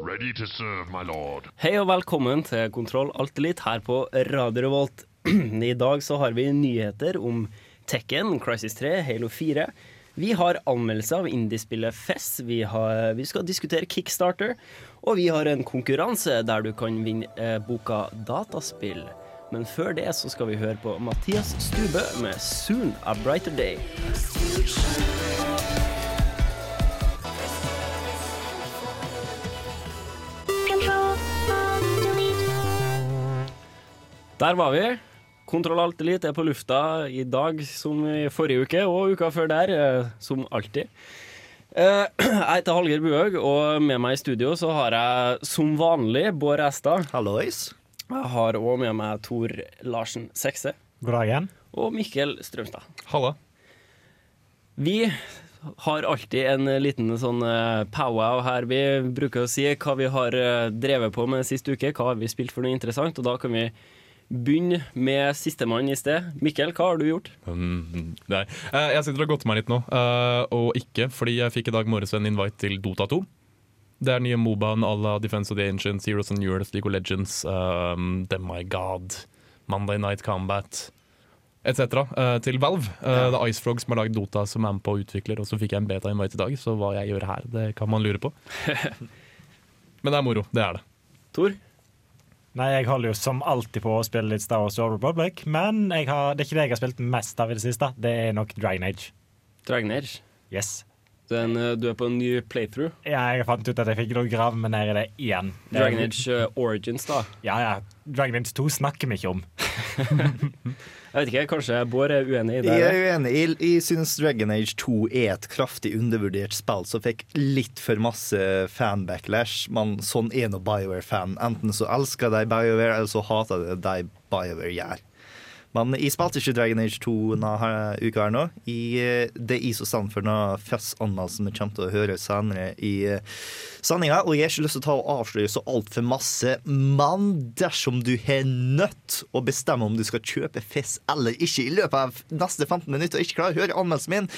Ready to serve, my lord. Hei og velkommen til Kontroll Alt Elite her på Radio Revolt. I dag så har vi nyheter om Tekken, Crisis 3, Halo 4. Vi har anmeldelse av indiespillet Fess. Vi, har, vi skal diskutere Kickstarter. Og vi har en konkurranse der du kan vinne eh, boka Dataspill. Men før det så skal vi høre på Mathias Stubø med 'Soon a Brighter Day'. Der var vi. Kontroll Alt Elite er på lufta i dag som i forrige uke, og uka før der, eh, som alltid. Eh, Jeg heter Hallgeir Buhaug, og med meg i studio så har jeg som vanlig Bård Estad. Hallois. Jeg har òg med meg Tor Larsen Sekse God dag igjen. og Mikkel Strømstad. Halla. Vi har alltid en liten sånn eh, powwow her. Vi bruker å si hva vi har drevet på med sist uke, hva har vi spilt for noe interessant, og da kan vi begynne med sistemann i sted. Mikkel, hva har du gjort? Mm, nei. Eh, Jeg sitter og godter meg litt nå, eh, og ikke fordi jeg fikk i dag morges en invite til Dota 2. Det er nye Mobaen à la Defense of the Ancients, Heroes and Euros, League of Legends, um, The My God, Monday Night Combat etc. eh, til Valve. Det er Icefrog som har lagd Dota, som er med på å utvikler, og så fikk jeg en beta-invite i dag, så hva jeg gjør her, det kan man lure på. Men det er moro, det er det. Tor? Nei, Jeg holder jo som alltid på å spille litt Star Wars Old Republic, men jeg har, det er ikke det jeg har spilt mest av i det siste. Det er nok Dragon Age. Dragon Age. Yes. Du er, en, eh, du er på en ny playthrough. Ja, jeg fant ut at jeg fikk lov å grave meg ned i det igjen. Dragon Age eh, Origins, da. Ja, ja. Dragon Age 2 snakker vi ikke om. Jeg vet ikke, kanskje Bård er uenig i det? Jeg er uenig. Jeg, jeg syns Dragon Age 2 er et kraftig undervurdert spill som fikk litt for masse fan-backlash. Men sånn er nå BioWare-fan. Enten så elsker de BioWare, eller så hater de de BioWare gjør. Men jeg spilte ikke Dragon Age 2 denne uka her nå. I, det er jeg som står for denne Fuzz-anmeldelsen vi kommer til å høre senere i uh, sendinga. Og jeg har ikke lyst til å ta og avsløre så altfor masse, men dersom du har nødt å bestemme om du skal kjøpe Fizz eller ikke i løpet av neste 15 minutter og ikke klarer å høre anmeldelsen min,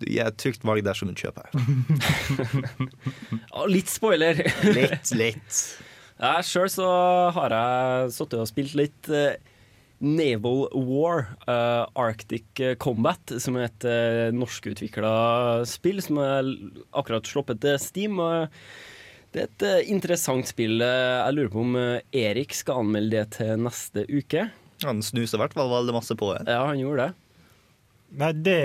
du gir et trygt valg dersom du kjøper. Litt spoiler. Litt, litt. Ja, Sjøl så har jeg sittet og spilt litt eh, Naval War, uh, Arctic Combat, som er et uh, norskutvikla spill som er akkurat sluppet til Steam. Uh, det er et uh, interessant spill. Eh, Jeg lurer på om eh, Erik skal anmelde det til neste uke. Han snuser i hvert fall veldig masse på det. Ja, han gjorde det. Nei, det,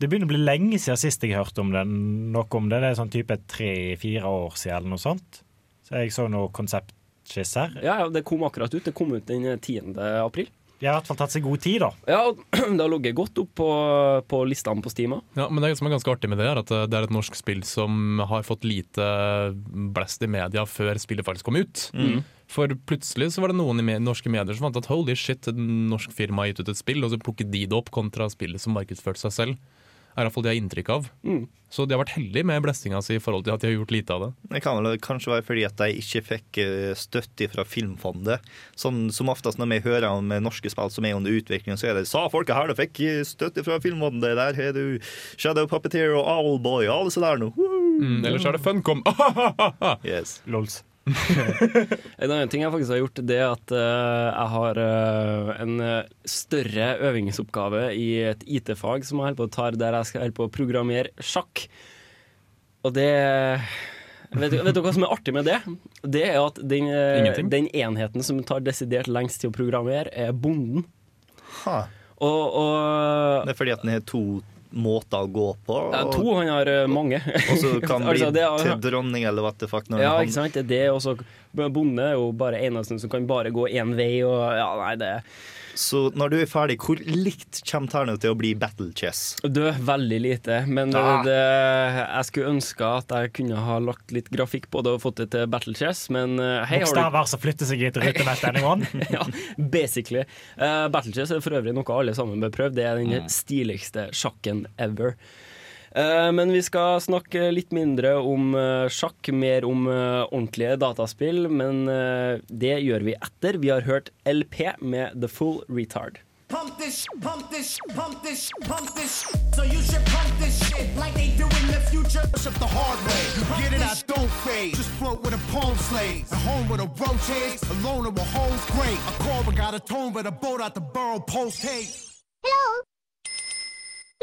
det begynner å bli lenge siden sist jeg hørte om det. Noe om det. Det er sånn type tre-fire år siden eller noe sånt. Så jeg så noe konseptskisser. Ja, ja, Det kom akkurat ut. Det kom ut den 10. april. De har i hvert fall tatt seg god tid, da. Ja, Det har ligget godt opp på, på listene på Stima. Ja, men det som er ganske artig med det, er at eh, det er et norsk spill som har fått lite blest i media før spillet faktisk kom ut. For plutselig så var det noen i norske medier som fant at holy shit, et norsk firma har gitt ut et spill, og så plukket de det opp kontra spillet som markedsførte seg selv. Er iallfall det jeg har inntrykk av. Mm. Så de har vært heldige med blessinga si i forhold til at de har gjort lite av det. Det kan vel kanskje være fordi at de ikke fikk eh, støtte fra Filmfondet. Sånn Som oftest når vi hører om norske spill som er under utvikling, så er det sa folket her de fikk eh, støtte fra Filmfondet. Der har du Shadow Puppeteer og Owlboy og alle disse der nå. Mm, ellers er det Funcom. Yes. Lols. En annen ting jeg faktisk har gjort, det er at uh, jeg har uh, en eh, større øvingsoppgave i et IT-fag som jeg holder på å ta, der jeg skal holde på å programmere sjakk. Og det vet, du- vet du hva som er artig med det? Det er at den, den enheten som tar desidert lengst til å programmere, er bonden. Ha. Og, og Det er fordi at den har to måter å gå på. ja, to, han har eh, mange. og så kan bli Altså, det er- til dronning eller what the fuck. Når Ja, han- ikke sant? Det er også, og så Bonde er jo bare eneste som kan bare gå én vei, og ja, nei, det Så når du er ferdig, hvor likt kommer ternet til å bli Battle Chess? Du, veldig lite. Men Ah. det, jeg skulle ønske at jeg kunne ha lagt litt grafikk på det og fått det til Battle Chess, men eh, hei, har du Bokstaver som flytter seg i et rutenett anyone. ja, basically. Uh, Battle Chess er for øvrig noe alle sammen bør prøve. Det er den Mm. stiligste sjakken ever. Eh, men vi skal snakke litt mindre om eh, sjakk, mer om eh, ordentlige dataspill. Men det gjør vi etter vi har hørt LP med The Full Retard. Pump this, pump this, pump this, pump this. So you should pump this shit like they do in the future. Push up the hard way. You get it, I don't fade. Just float with a palm slave. At home with a roach. Alone with home's great. A call but got a tone, but a boat out the burrow post haste. Hello?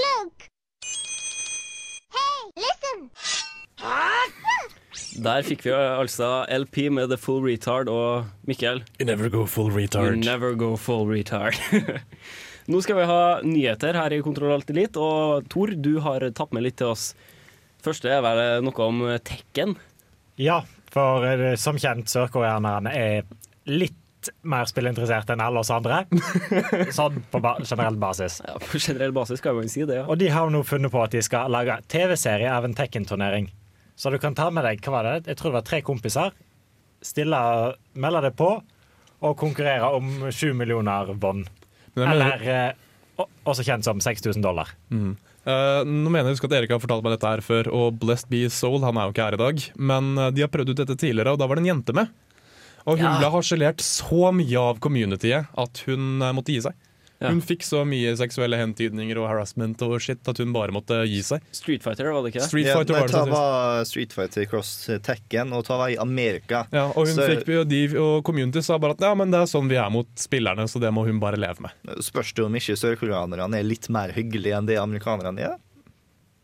Look! Hey, listen! Der fikk vi altså LP med The Full Retard og Mikkel. You never go full retard. You never go full retard. Nå skal vi ha nyheter her i Kontroll Alt Elite, og Tor, du har tatt med litt til oss. Første er vel noe om Tekken. Ja, for eh, som kjent, sørkoreanerne er litt mer spillinteressert enn alle oss andre. Sånn på ba generell basis. Ja, på generell basis kan man si det, ja. Og de har nå funnet på at de skal lage TV-serie av en Tekken-turnering. Så du kan ta med deg hva var det? Jeg tror det var tre kompiser. Stille, melde deg på og konkurrere om sju millioner bånd. Eller eh, også kjent som 6000 dollar. Eh, nå mener jeg at Erik har fortalt meg dette her før, og Blessed Be Soul, han er jo ikke her i dag, men eh, de har prøvd ut dette tidligere, og da var det en jente med. Og hun Ja. ble harselert så mye av communityet at hun eh, måtte gi seg. Ja. Hun fikk så mye seksuelle hentydninger og harassment og shit at hun bare måtte gi seg. Street Fighter, var det ikke? Street Ja, Fighter nei, var det ta var Street Fighter Cross Tekken, og ta var i Amerika. Ja, og hun Så- fikk, jo de og community sa bare at ja, men det er sånn vi er mot spillerne, så det må hun bare leve med. Spørs det om ikke sørkoreanerne er litt mer hyggelige enn det amerikanerne er?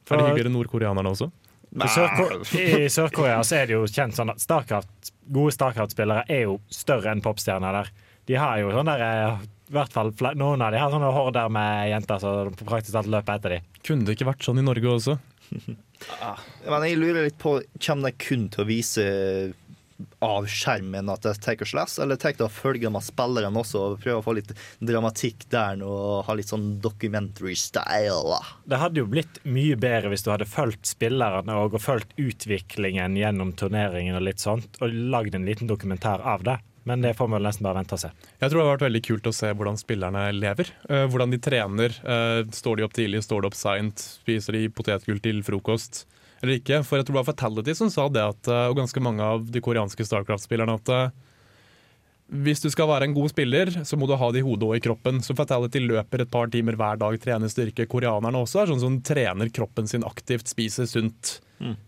Er det hyggeligere nordkoreanerne også? I Sør-Korea Sør er det jo kjent sånn at Starcraft, gode Starcraft-spillere er jo større enn popstjerner der. De har jo sånn der eh, i hvert fall Noen av de har sånne horder med jenter som praktisk talt løper etter de. Kunne det ikke vært sånn i Norge også? Men jeg lurer litt på, kommer de kun til å vise av skjermen at jeg tar og slåss, eller tar å følge med spillerne også og prøver å få litt dramatikk der og ha litt sånn documentary style? Det hadde jo blitt mye bedre hvis du hadde fulgt spillerne og og fulgt utviklingen gjennom turneringen og litt sånt, og lagd en liten dokumentar av det. Men det får vi nesten bare vente og se. Jeg tror det har vært veldig kult å se hvordan spillerne lever. eh, hvordan de trener. Eh, står de opp tidlig, står de opp seint, spiser de potetgull til frokost eller ikke? For jeg tror det var Fatality som sa det, at, eh, og ganske mange av de koreanske Starcraft-spillerne, at eh, hvis du skal være en god spiller, så må du ha det i hodet og i kroppen. Så Fatality løper et par timer hver dag, trener styrke. Koreanerne også er sånn som trener kroppen sin aktivt, spiser sunt.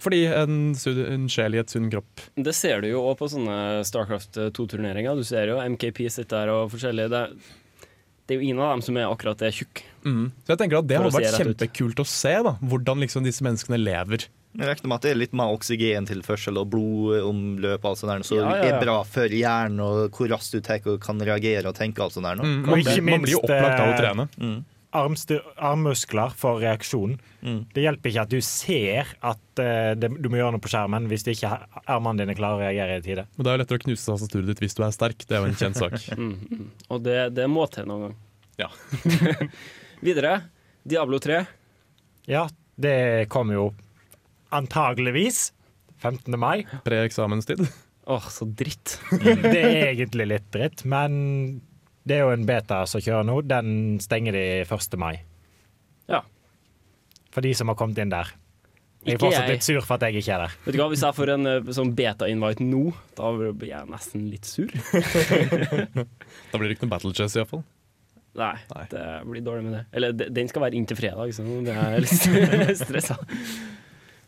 Fordi en, en sjel i et sunn kropp. Det ser du jo òg på sånne Starcraft 2-turneringer. Du ser jo MKP sitter der og forskjellige. Det, det er jo ingen av dem som er akkurat det tjukk. Mm. Så jeg tenker at det hadde vært kjempekult å se, da. Hvordan liksom disse menneskene lever. Jeg regner med at det er litt mer oksygentilførsel og blodomløp og alt sånt der, så Ja, ja, det ja. er bra for hjernen og hvor raskt du tar og kan reagere og tenke alt sånt der. Mm, man, ikke blir- man blir jo opplagt av å eh, trene. Mm. armmuskler for reaksjon. Mm. Det hjelper ikke at du ser at uh, det, du må gjøre noe på skjermen hvis ikke armene dine klarer å reagere i tide. Men det er jo lettere å knuse tastaturet ditt hvis du er sterk. Det er jo en kjent sak. Mm, mm. Og det, det må til noen gang. Ja. Videre. Diablo 3. Ja, det kommer jo antageligvis 15. mai. Pre-eksamenstid. Åh, så dritt. Det er egentlig litt dritt, men det er jo en beta som kjører nå. Den stenger de 1. mai. Ja. For de som har kommet inn der. Jeg er Ikke fortsatt jeg. litt sur for at jeg ikke er der. Vet du hva, Hvis jeg får en eh, sånn beta-invite nå, da blir jeg nesten litt sur. Da blir det ikke noe Battle Chess iallfall. Nei, Nei. det blir dårlig med det. Eller den skal være inntil fredag, så det er litt stressa.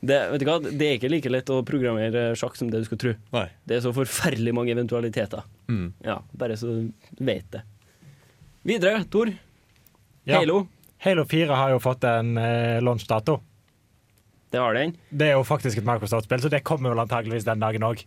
Det, vet du hva, det er ikke like lett å programmere sjakk som det du skal tro. Nei. Det er så forferdelig mange eventualiteter. Mm. Ja, Bare så du vet det. Videre, Tor. Ja. Halo. Halo 4 har jo fått en eh, launchdato. Det har den. Det er jo faktisk et Microsoft-spill, så det kommer vel antageligvis den dagen òg.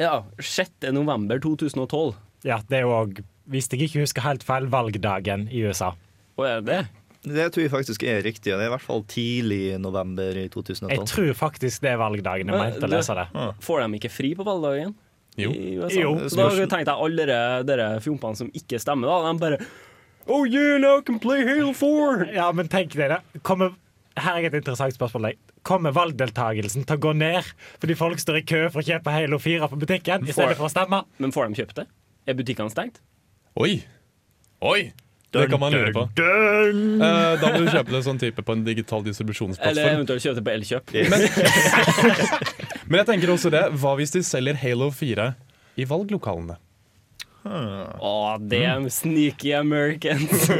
Ja, 6. november 2012. Ja, det er jo òg, hvis jeg ikke husker helt feil, valgdagen i USA. Hva er det det? Det tror jeg faktisk er riktig. og Det er i hvert fall tidlig november i 2012. Jeg tror faktisk det er valgdagen. Jeg mente å lese det. Får de ikke fri på valgdagen? Jo. Jo. Da tenkte jeg alle dere, dere fjompene som ikke stemmer, da, de bare Oh yeah, now I can play Halo 4! Ja, men tenk deg det. Kommer, her er et interessant spørsmål. deg. Kommer valgdeltagelsen til å gå ned fordi folk står i kø for å kjøpe Halo 4 på butikken i stedet for å stemme? Men får de kjøpt det? Er butikkene stengt? Oi! Oi! Det kan man lure på. Uh, da må du kjøpe det sånn type på en digital distribusjonsplattform. Eller eventuelt kjøpe det på Elkjøp? Men jeg tenker også det. Hva hvis de selger Halo 4 i valglokalene? Å, damn sneaky Americans.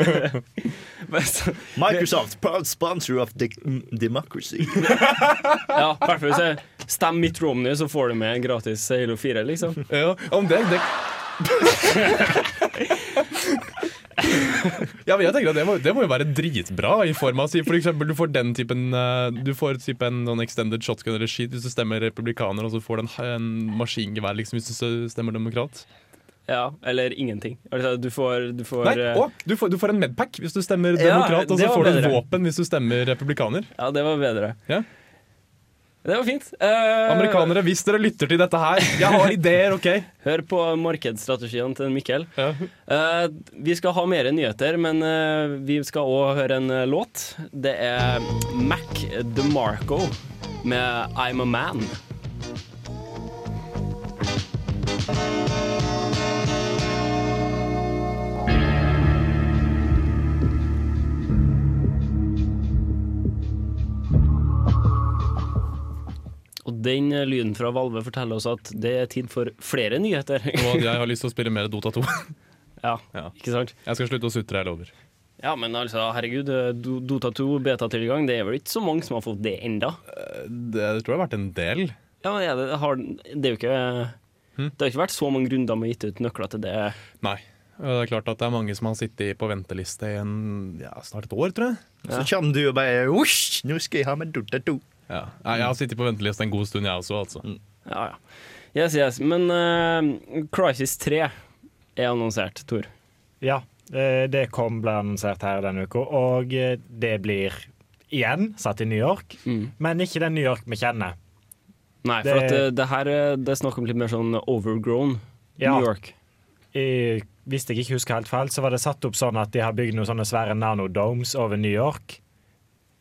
Men så- Microsoft, proud sponsor of de democracy. ja, i hvert fall stemmer Mitt Romney, så får du med en gratis Halo 4, liksom. Ja, om det, det Ja, men jeg tenker at det må, det må jo være dritbra. I form av For eksempel, du får den typen eh, Du får typen en sånn extended shotgun eller skit hvis du stemmer republikaner, og så får du en, en maskingevær liksom, hvis du stemmer demokrat. Ja, eller ingenting. Altså, du får, du får Nei, eh, å, du, får, du får en Medpack hvis du stemmer Ja, demokrat, og så får du våpen hvis du stemmer republikaner. Ja, det var bedre. Ja. Det var fint. Uh, Amerikanere, hvis dere lytter til dette her, jeg har ideer, OK? Hør på markedsstrategien til Mikkel. Eh, vi skal ha mer nyheter, men uh, vi skal òg høre en låt. Det er Mac DeMarco med I'm a Man. Den eh, lyden fra Valve forteller oss at det er tid for flere nyheter. Og at jeg har lyst til å spille mer Dota 2. ja, ikke sant? Jeg skal slutte å sutre, jeg lover. Ja, men altså, herregud, eh, Dota 2 beta-tilgang, det er vel ikke så mange som har fått det enda? Det tror jeg har vært en del. Ja, men det, har, det er jo ikke Det har ikke vært så mange runder med å gitt ut nøkler til det. Nei. Det er klart at det er mange som har sittet på venteliste i en, ja, snart et år, tror jeg. Så kommer du og bare Osj, nå skal jeg ha med Dota 2. Ja. Jeg har sittet på venteliste en god stund, jeg også. altså. Ja, ja. Yes, yes. Men uh, Crisis 3 er annonsert, Tor. Ja, eh, det kom ble annonsert her denne uka, og eh, det blir igjen satt i New York, men ikke den New York vi kjenner. Nei, for at det, det her er- det er snakk om litt mer sånn overgrown Ja. New York. I, hvis jeg ikke husker helt feil, så var det satt opp sånn at de har bygd noen sånne svære nanodomes over New York.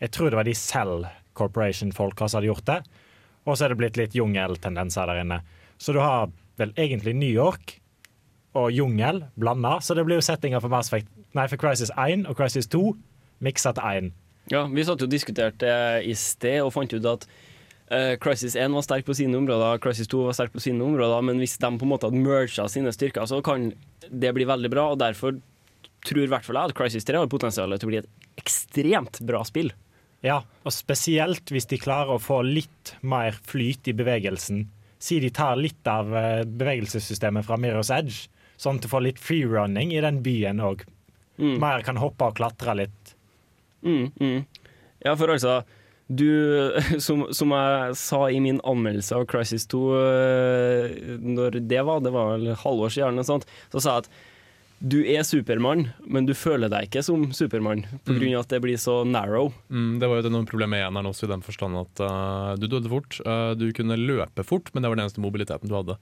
Jeg tror det var de Cell Corporation-folka som hadde gjort det. Og så er det blitt litt jungeltendenser der inne. Så du har vel egentlig New York og jungel blanda, så det blir jo settinger for Mass for Crisis 1 og Crisis 2 miksa til 1. Ja, vi satt jo og diskuterte i sted og fant ut at uh, Crisis 1 var sterk på sine områder, Crisis 2 var sterk på sine områder, men hvis de på en måte hadde merga sine styrker, så kan det bli veldig bra, og derfor tror i hvert fall jeg at Crisis 3 har potensial til å bli et ekstremt bra spill. Ja, og spesielt hvis de klarer å få litt mer flyt i bevegelsen. Si de tar litt av eh, bevegelsessystemet fra Mirror's Edge, sånn at du får litt freerunning i den byen òg. Mer kan hoppe og klatre litt. Mm, mm. Ja, for altså du, som, som jeg sa i min anmeldelse av Crisis 2 øh, Når det var, det var vel halvår siden, eller noe sånt, så sa jeg at du er Supermann, men du føler deg ikke som Supermann på grunn av at det blir så narrow. Mm, det var jo noe problem med eneren også, i den forstand at uh, du døde fort. Uh, du kunne løpe fort, men det var den eneste mobiliteten du hadde.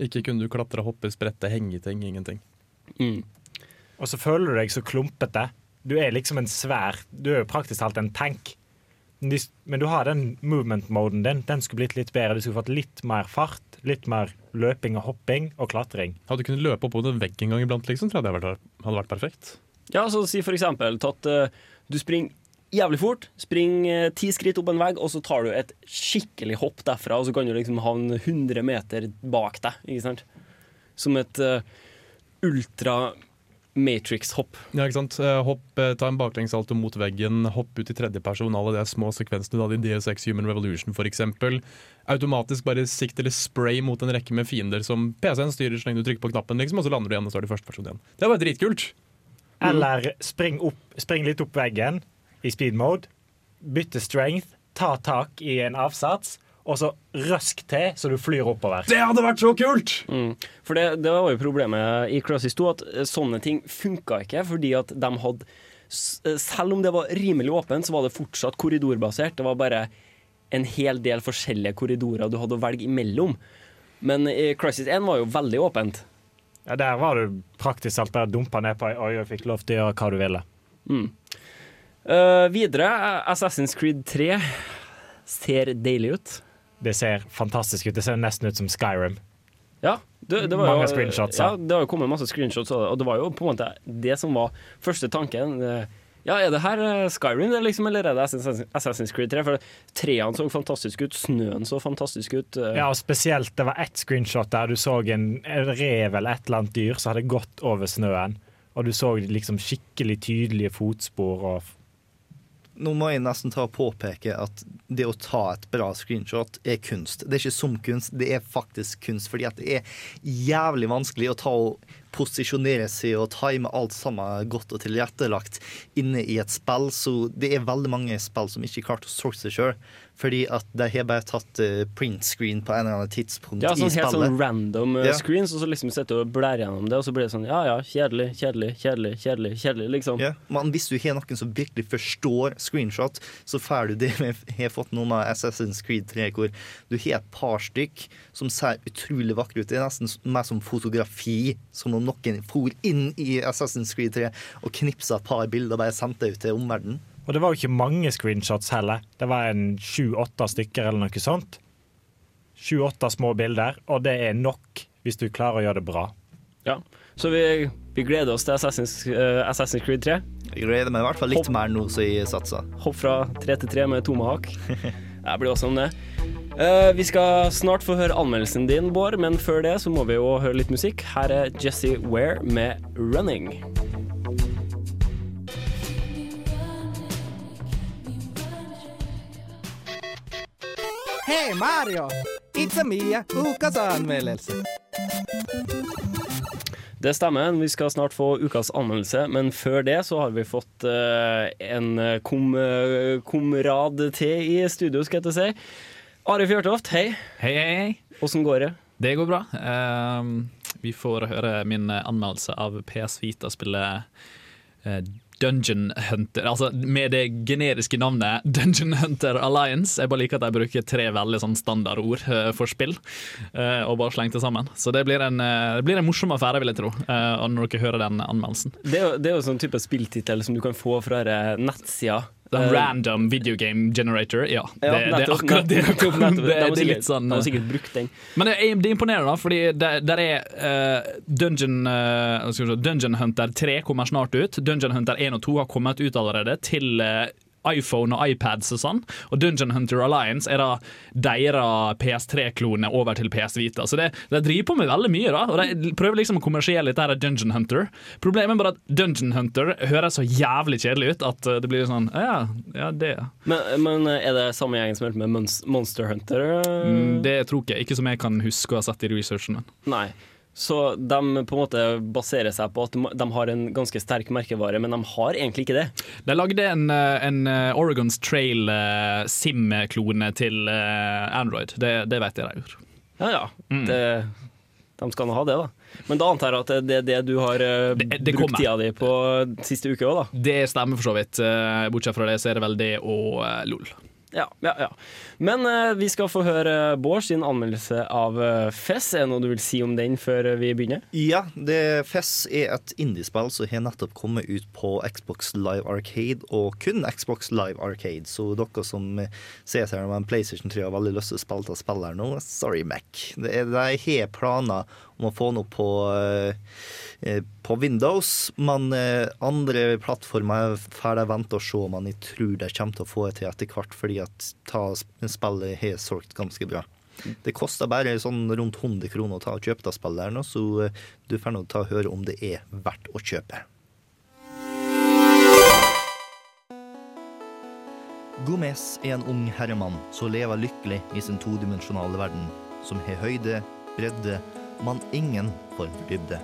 Ikke kunne du klatre, hoppe, sprette, henge ting. Ingenting. Og så føler du deg så klumpete. Du er liksom en svær Du er jo praktisk talt en tank. Men de- Men du har den movement-moden din. Den skulle blitt litt bedre. Du skulle fått litt mer fart, litt mer løping og hopping og klatring. Hadde du kunnet løpe oppover en vegg en gang iblant, liksom, tror jeg det hadde vært, hadde vært perfekt. Ja, så si for eksempel at øh, du springer jævlig fort, springer øh, ti skritt opp en vegg, og så tar du et skikkelig hopp derfra, og så kan du liksom havne 100 meter bak deg, ikke sant? Som et uh, ultra Matrix-hopp. Ja, ikke sant? Eh, Hopp, eh, ta en baklengssalto mot veggen, hopp ut i tredjeperson, alle de små sekvensene da, i DSX Human Revolution f.eks. Automatisk bare sikt eller spray mot en rekke med fiender som PC-en styrer så lenge du trykker på knappen, liksom, og så lander du igjen og står er i første person igjen. Det bare dritkult! Eller spring, opp, spring litt opp veggen i speed mode, bytte strength, ta tak i en avsats, og så røsk til så du flyr oppover. Det hadde vært så kult! Mm. For det, det var jo problemet i Crisis 2, at eh, sånne ting funka ikke, fordi at de hadde eh, Selv om det var rimelig åpent, så var det fortsatt korridorbasert. Det var bare en hel del forskjellige korridorer du hadde å velge imellom. Men i Crisis 1 var jo veldig åpent. Ja, der var du praktisk talt bare dumpa ned på ei øy og fikk lov til å gjøre hva du ville. Mm. Uh, videre, Assassin's Creed 3 ser deilig ut. Det ser fantastisk ut. Det ser nesten ut som Skyrim. Ja, det, det var jo, screenshots, Ja, det har jo kommet masse screenshots av det, og det var jo på en måte det som var første tanken. Ja, er det her eh, Skyrim, liksom, eller er det Assassin's Creed 3? For treene så fantastisk ut, snøen så fantastisk ut. eh. Ja, og spesielt det var ett screenshot der du så en en rev eller et eller annet dyr som hadde gått over snøen. Og du så liksom skikkelig tydelige fotspor og Nå må jeg nesten ta og påpeke at det å ta et bra screenshot er kunst. Det er ikke som kunst, det er faktisk kunst. Fordi at det er jævlig vanskelig å ta og posisjonere seg og time alt sammen godt og tilrettelagt inne i et spill. Så det er veldig mange spill som ikke klarte å sorte seg sjøl. Fordi at de har bare tatt uh, print screen på en eller annen tidspunkt Ja, i sånn helt spillet. sånn random eh, Ja. screens, og så liksom sitter du og blærer gjennom det, og så blir det sånn ja ja, kjedelig, kjedelig, kjedelig, kjedelig, kjedelig, liksom. Ja, men hvis du har noen som virkelig forstår screenshot, så får du det vi har fått noen av Assassin's Creed 3, hvor du har et par stykk som ser utrolig vakre ut. Det er nesten mer som fotografi, som om noen for inn i Assassin's Creed 3 og knipsa et par bilder og bare sendte ut til omverdenen. Og det var jo ikke mange screenshots heller. Det var en sju-åtte stykker eller noe sånt. Sju-åtte små bilder, og det er nok hvis du klarer å gjøre det bra. Ja. Så vi, vi gleder oss til Assassin's, uh, Assassin's Creed 3. Jeg gleder meg i hvert fall litt Hopp. mer nå som jeg satser. Hopp fra tre til tre med tomahawk. Det blir også om det. Uh, vi skal snart få høre anmeldelsen din, Bård, men før det så må vi jo høre litt musikk. Her er Jesse Ware med 'Running'. Hei Mario! It's a Mia, ukas anmeldelse. Det stemmer. Vi skal snart få ukas anmeldelse, men før det så har vi fått uh, en kom, uh, komrad til i studio, skal jeg til å si. Are Fjørtoft, hei. Hei, hei, hei. Åssen går det? Det går bra. Uh, vi får høre min anmeldelse av PS Vita-spillet eh, Dungeon Hunter. Altså med det generiske navnet Dungeon Hunter Alliance. Jeg bare liker at de bruker tre veldig sånn standardord eh, for spill, eh, og bare slengte sammen. Så det blir en, eh, det blir en morsom affære, vil jeg tro, når dere hører den anmeldelsen. Det er jo, det er jo sånn type spilltittel som du kan få fra nettsida. Den Eh, random video game generator, ja. Det, nettopp, det er akkurat det. nettopp, nettopp. Det, De det er litt sånn de har sikkert brukt den. Men det er, er imponerende, da, fordi der, der er uh, Dungeon, uh, si, Dungeon Hunter 3 kommer snart ut. Dungeon Hunter 1 og 2 har kommet ut allerede til eh, iPhone og iPads og sånn. Og Dungeon Hunter Alliance er da deres PS3-klone over til PS Vita. Så det, de driver på med veldig mye, da. Og de prøver liksom å kommersiere litt der Dungeon Hunter. Problemet er bare at Dungeon Hunter høres så jævlig kjedelig ut at eh, det blir sånn Ja, ja, det Men, men eh, er det samme gjengen som holdt med Monster Hunter? eh? mm, Det tror ikke jeg. Ikke som jeg kan huske å ha sett i researchen min. Nei. Så de på en måte baserer seg på at de- har en ganske sterk merkevare, men de har egentlig ikke det. De lagde en, eh, en eh, Oregons Trail eh, til Android. Det, det vet jeg de har gjort. Ja ja, Mm. det, de skal nå ha det, da. Men da antar jeg at det er det du har Det- brukt tida di på siste uke òg, da. Det stemmer for så vidt. Bortsett fra det, så er det vel det og LOL. Ja, ja, ja. Men uh, vi skal få høre Bård sin anmeldelse av uh, Fess. Er det noe du vil si om den før vi begynner? Ja, det Fess er et indiespill som har nettopp kommet ut på Xbox Live Arcade, og kun Xbox Live Arcade. Så dere som eh, ser her med en PlayStation 3 og har veldig lyst til å spille av spillet her nå, sorry, Mac. Det er- har planer om å få noe på, eh, eh, på Windows, men eh, andre plattformer får de vente og se, om man tror de kommer til å få det til etter hvert, fordi at ta spillet har solgt ganske bra. Det koster bare sånn rundt 100 kroner å ta og kjøpe det spillet her nå, så eh, du får nå ta og høre om det er verdt å kjøpe. Gomez er en ung herremann som lever lykkelig i sin todimensjonale verden, som har høyde, bredde, men ingen form for dybde.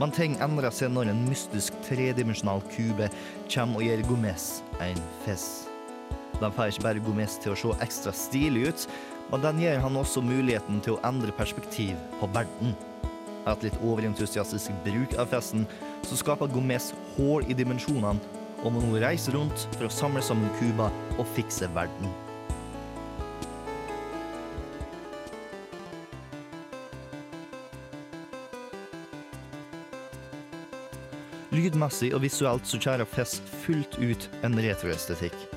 Man ting endrer seg når en mystisk tredimensjonal kube kommer og gir Gomez en fess. Den får ikke bare Gomez til å se ekstra stilig ut, men den gir han også muligheten til å endre perspektiv på verden. Et litt overentusiastisk bruk av festen, så skaper Gomez hull i dimensjonene, og må nå reise rundt for å samle sammen Cuba og fikse verden. Lydmessig og visuelt så kjærer Fess fullt ut en retroestetikk.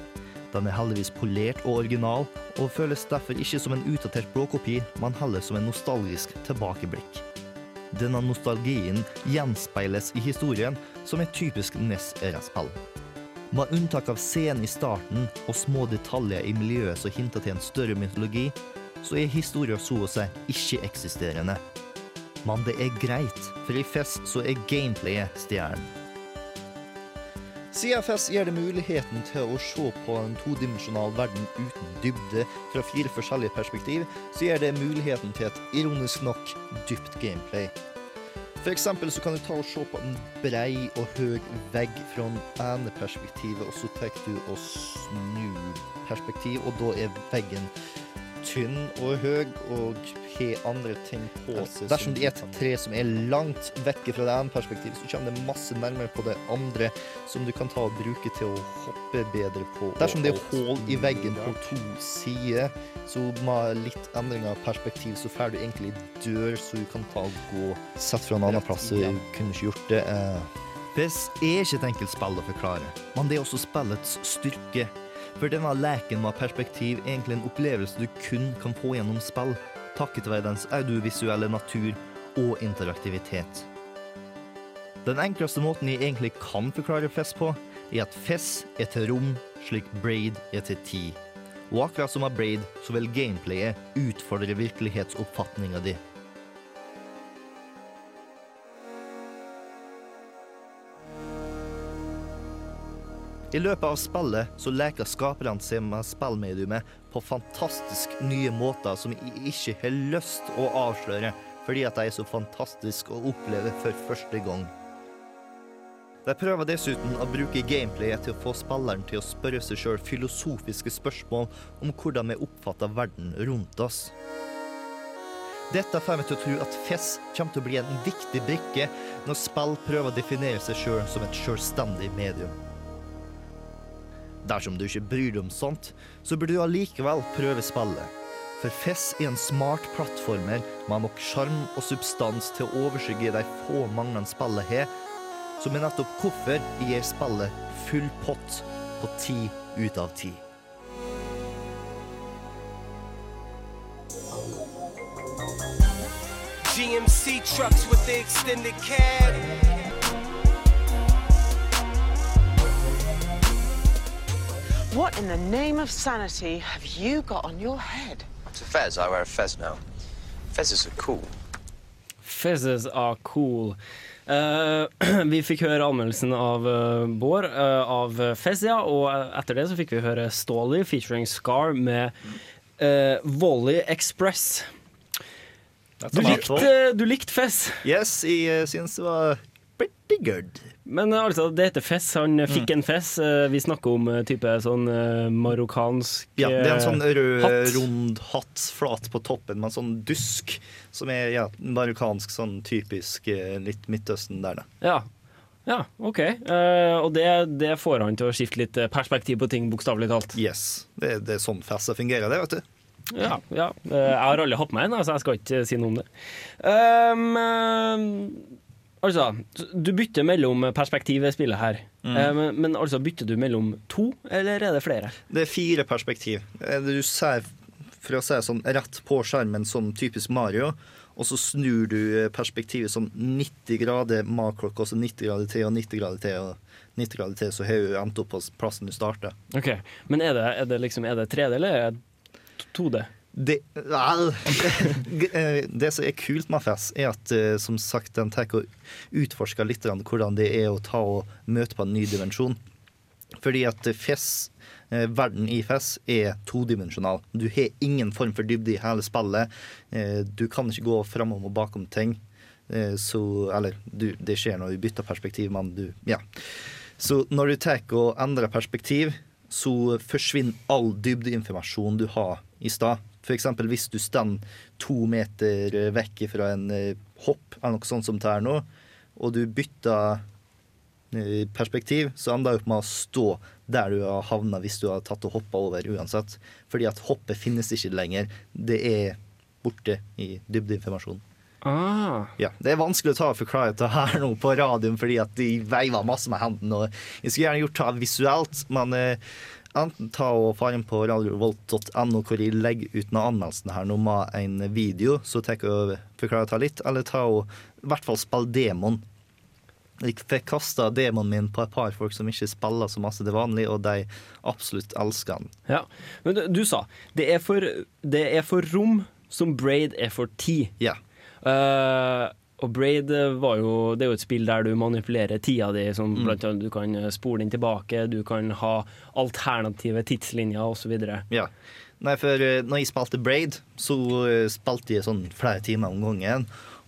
Den er heldigvis polert og original, og føles derfor ikke som en utdatert blåkopi, men heller som en nostalgisk tilbakeblikk. Denne nostalgien gjenspeiles i historien, som er typisk NES-æra-spill. Med unntak av scenen i starten og små detaljer i miljøet som hinter til en større mytologi, så er historien så å si ikke-eksisterende. Men det er greit, for i Fest så er gameplayet stjernen. Fess gir det muligheten til å se på en todimensjonal verden uten dybde fra fire forskjellige perspektiv, så gir det muligheten til et ironisk nok dypt gameplay. For eksempel så kan du ta og se på en brei og høy vegg fra den ene perspektivet, og så tar du og snur perspektiv, og da er veggen tynn og høy og har andre ting på seg. Dersom det er et tre som er langt vekk fra det ene perspektivet, så kommer det masse nærmere på det andre, som du kan ta og bruke til å hoppe bedre på. Dersom det er hull i veggen på to sider, så med litt endring av perspektiv, så får du egentlig dør, så du kan ta og gå sett fra en annen plass. Så du kunne ikke gjort det. Eh. Er ikke et enkelt spill å forklare, men det er også spillets styrke. For denne leken med perspektiv er egentlig en opplevelse du kun kan få gjennom spill, takket være dens audiovisuelle natur og interaktivitet. Den enkleste måten jeg egentlig kan forklare Fess på, er at Fess er til rom, slik Braid er til tid. Og akkurat som med Braid, så vil gameplayet utfordre virkelighetsoppfatninga di. I løpet av spillet så leker skaperne seg med spillmediumet på fantastisk nye måter som jeg ikke har lyst å avsløre, fordi at de er så fantastiske å oppleve for første gang. De prøver dessuten å bruke gameplayet til å få spilleren til å spørre seg sjøl filosofiske spørsmål om hvordan vi oppfatter verden rundt oss. Dette får meg til å tro at FES kommer til å bli en viktig brikke når spill prøver å definere seg sjøl som et sjølstendig medium. Dersom du ikke bryr deg om sånt, så burde du allikevel prøve spillet. For FES er en smart plattformer med nok sjarm og substans til å overskygge de få manglene spillet har, som er nettopp hvorfor jeg gir spillet full pott på ti ut av ti. GMC trucks with the extended cab. What in the name of sanity have you got on your head? It's a fez. I wear a fez now. Fezzes are cool. Fezzes are cool. Uh, vi fikk høre anmeldelsen av uh, Bård uh, av Fez, ja, og etter det så fikk vi høre Ståli featuring Scar med uh, Volley Express. Du likte, du likte Fez. Yes, jeg syns det var pretty good. Men uh, altså, det heter fess. Han Mm. fikk en Fez. Uh, vi snakker om type sånn marokkansk marokkansk Ja, det er en sånn rød, hatt. rund hatt, flat på toppen, med en sånn dusk, som er ja, marokkansk, sånn typisk eh, litt Midtøsten der, da. Ja. Ja, OK. Uh, og det, det får han til å skifte litt eh, perspektiv på ting, bokstavelig talt. Yes. Det, det er sånn fesser fungerer, det, vet du. Ja, ja. Eh, jeg har aldri hatt med en, så jeg skal ikke si noe om det. Um, eh, altså, du bytter mellom perspektiv i spillet her. Mm. Eh, men, men altså, bytter du mellom to, eller er det flere? Det er fire perspektiv. Eh, Du ser, for å si sånn, rett på skjermen som typisk Mario, og så snur du eh, perspektivet sånn 90 grader makrok, og så 90 grader til og 90 grader til. og 90 grader til, så har du endt opp på plassen du starta. Ok, Men er det, er det liksom Er det 3D eller er det 2D? Det, eh, det som er kult med FES, er at eh, som sagt, den tar og utforsker litt hvordan det er å ta og møte på en ny dimensjon. Fordi at FES, eh, verden i FES er todimensjonal. Du har ingen form for dybde i hele spillet. Du kan ikke gå framom og bakom ting. Så, eller du, det skjer når du bytter perspektiv, men du Ja. Så når du tar og endrer perspektiv, så forsvinner all dybdeinformasjon du har i stad. Eksempel hvis du står to meter eh, vekk fra en eh, hopp, eller noe sånt som er nå, og du bytter eh, perspektiv, så ender du opp med å stå der du har havna hvis du har tatt og hoppa over uansett. Fordi at hoppet finnes ikke lenger. Det er borte i dybdeinformasjonen. Ah. Ja, Det er vanskelig å ta og forklare dette her nå på radioen, fordi at de veiver masse med hendene. og Jeg skulle gjerne gjort det visuelt, men eh, enten ta og faren på radiovolt.no, hvor jeg legger ut noen anmeldelsen her nå med en video, så tar jeg og forklarer det litt, eller ta og i hvert fall spille demon. Jeg fikk kasta demonen min på et par folk som ikke spiller så masse til vanlig, og de absolutt elsker den. Ja. Men du, du sa det er, for, det er for rom som Braid er for tid. Ja. Eh, og Braid var jo, det er jo et spill der du manipulerer tida di. Som Mm. blant annet du kan spole den tilbake, du kan ha alternative tidslinjer osv. Ja. Nei, for eh, når jeg spilte Braid, så eh, spilte jeg sånn flere timer om gangen.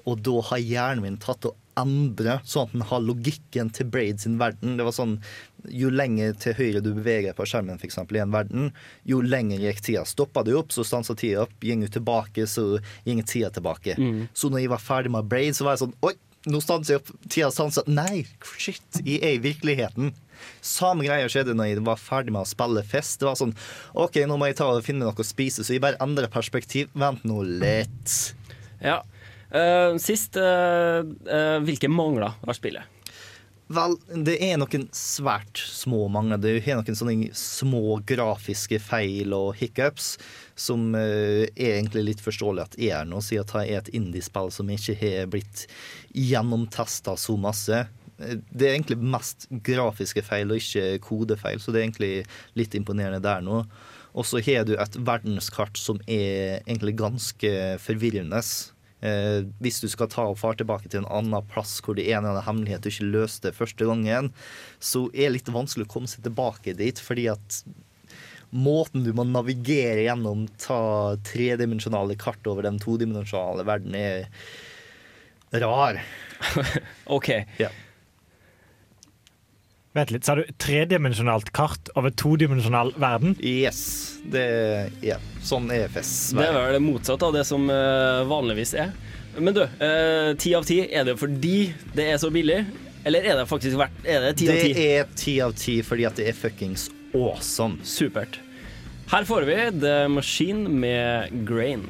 Og da har hjernen min tatt og endre sånn at den har logikken til Braid sin verden. Det var sånn, Jo lenger til høyre du beveger deg på skjermen for eksempel, i en verden, jo lenger gikk tida. Stoppa du opp, så stansa tida opp. Gikk du tilbake, så gikk tida tilbake. Mm. Så når jeg var ferdig med Braid, så var jeg sånn Oi, nå stanser jeg opp. Tida stansa. Nei, shit, jeg er i virkeligheten. Samme greia skjedde når jeg var ferdig med å spille fest. Det var sånn OK, nå må jeg ta og finne noe å spise, så jeg bare endrer perspektiv. Vent nå litt. Ja. Uh, sist, uh, uh, hvilke mangler har spillet? Vel, det er noen svært små mangler. Det er noen sånne små grafiske feil og hiccups som eh, er egentlig litt forståelig at er nå, siden det er et indiespill som ikke har blitt gjennomtesta så masse. Eh, Det er egentlig mest grafiske feil og ikke kodefeil, så det er egentlig litt imponerende der nå. Og så har du et verdenskart som er egentlig ganske forvirrende. Eh, hvis du skal ta og fare tilbake til en annen plass hvor det er en eller annen hemmelighet du ikke løste første gangen, så er det litt vanskelig å komme seg tilbake dit, fordi at måten du må navigere gjennom ta tredimensjonale kart over den todimensjonale verden, er rar. OK. Ja. Vent litt, Sa du tredimensjonalt kart over todimensjonal verden? Yes. Det, ja. Sånn er fest. Det er vel det motsatte av det som eh, vanligvis er. Men du, eh, ti av ti, er det fordi det er så billig? Eller er det faktisk verdt Er det ti av ti? Det er ti av ti fordi at det er fuckings awesome. Supert. Her får vi The Machine med Grain.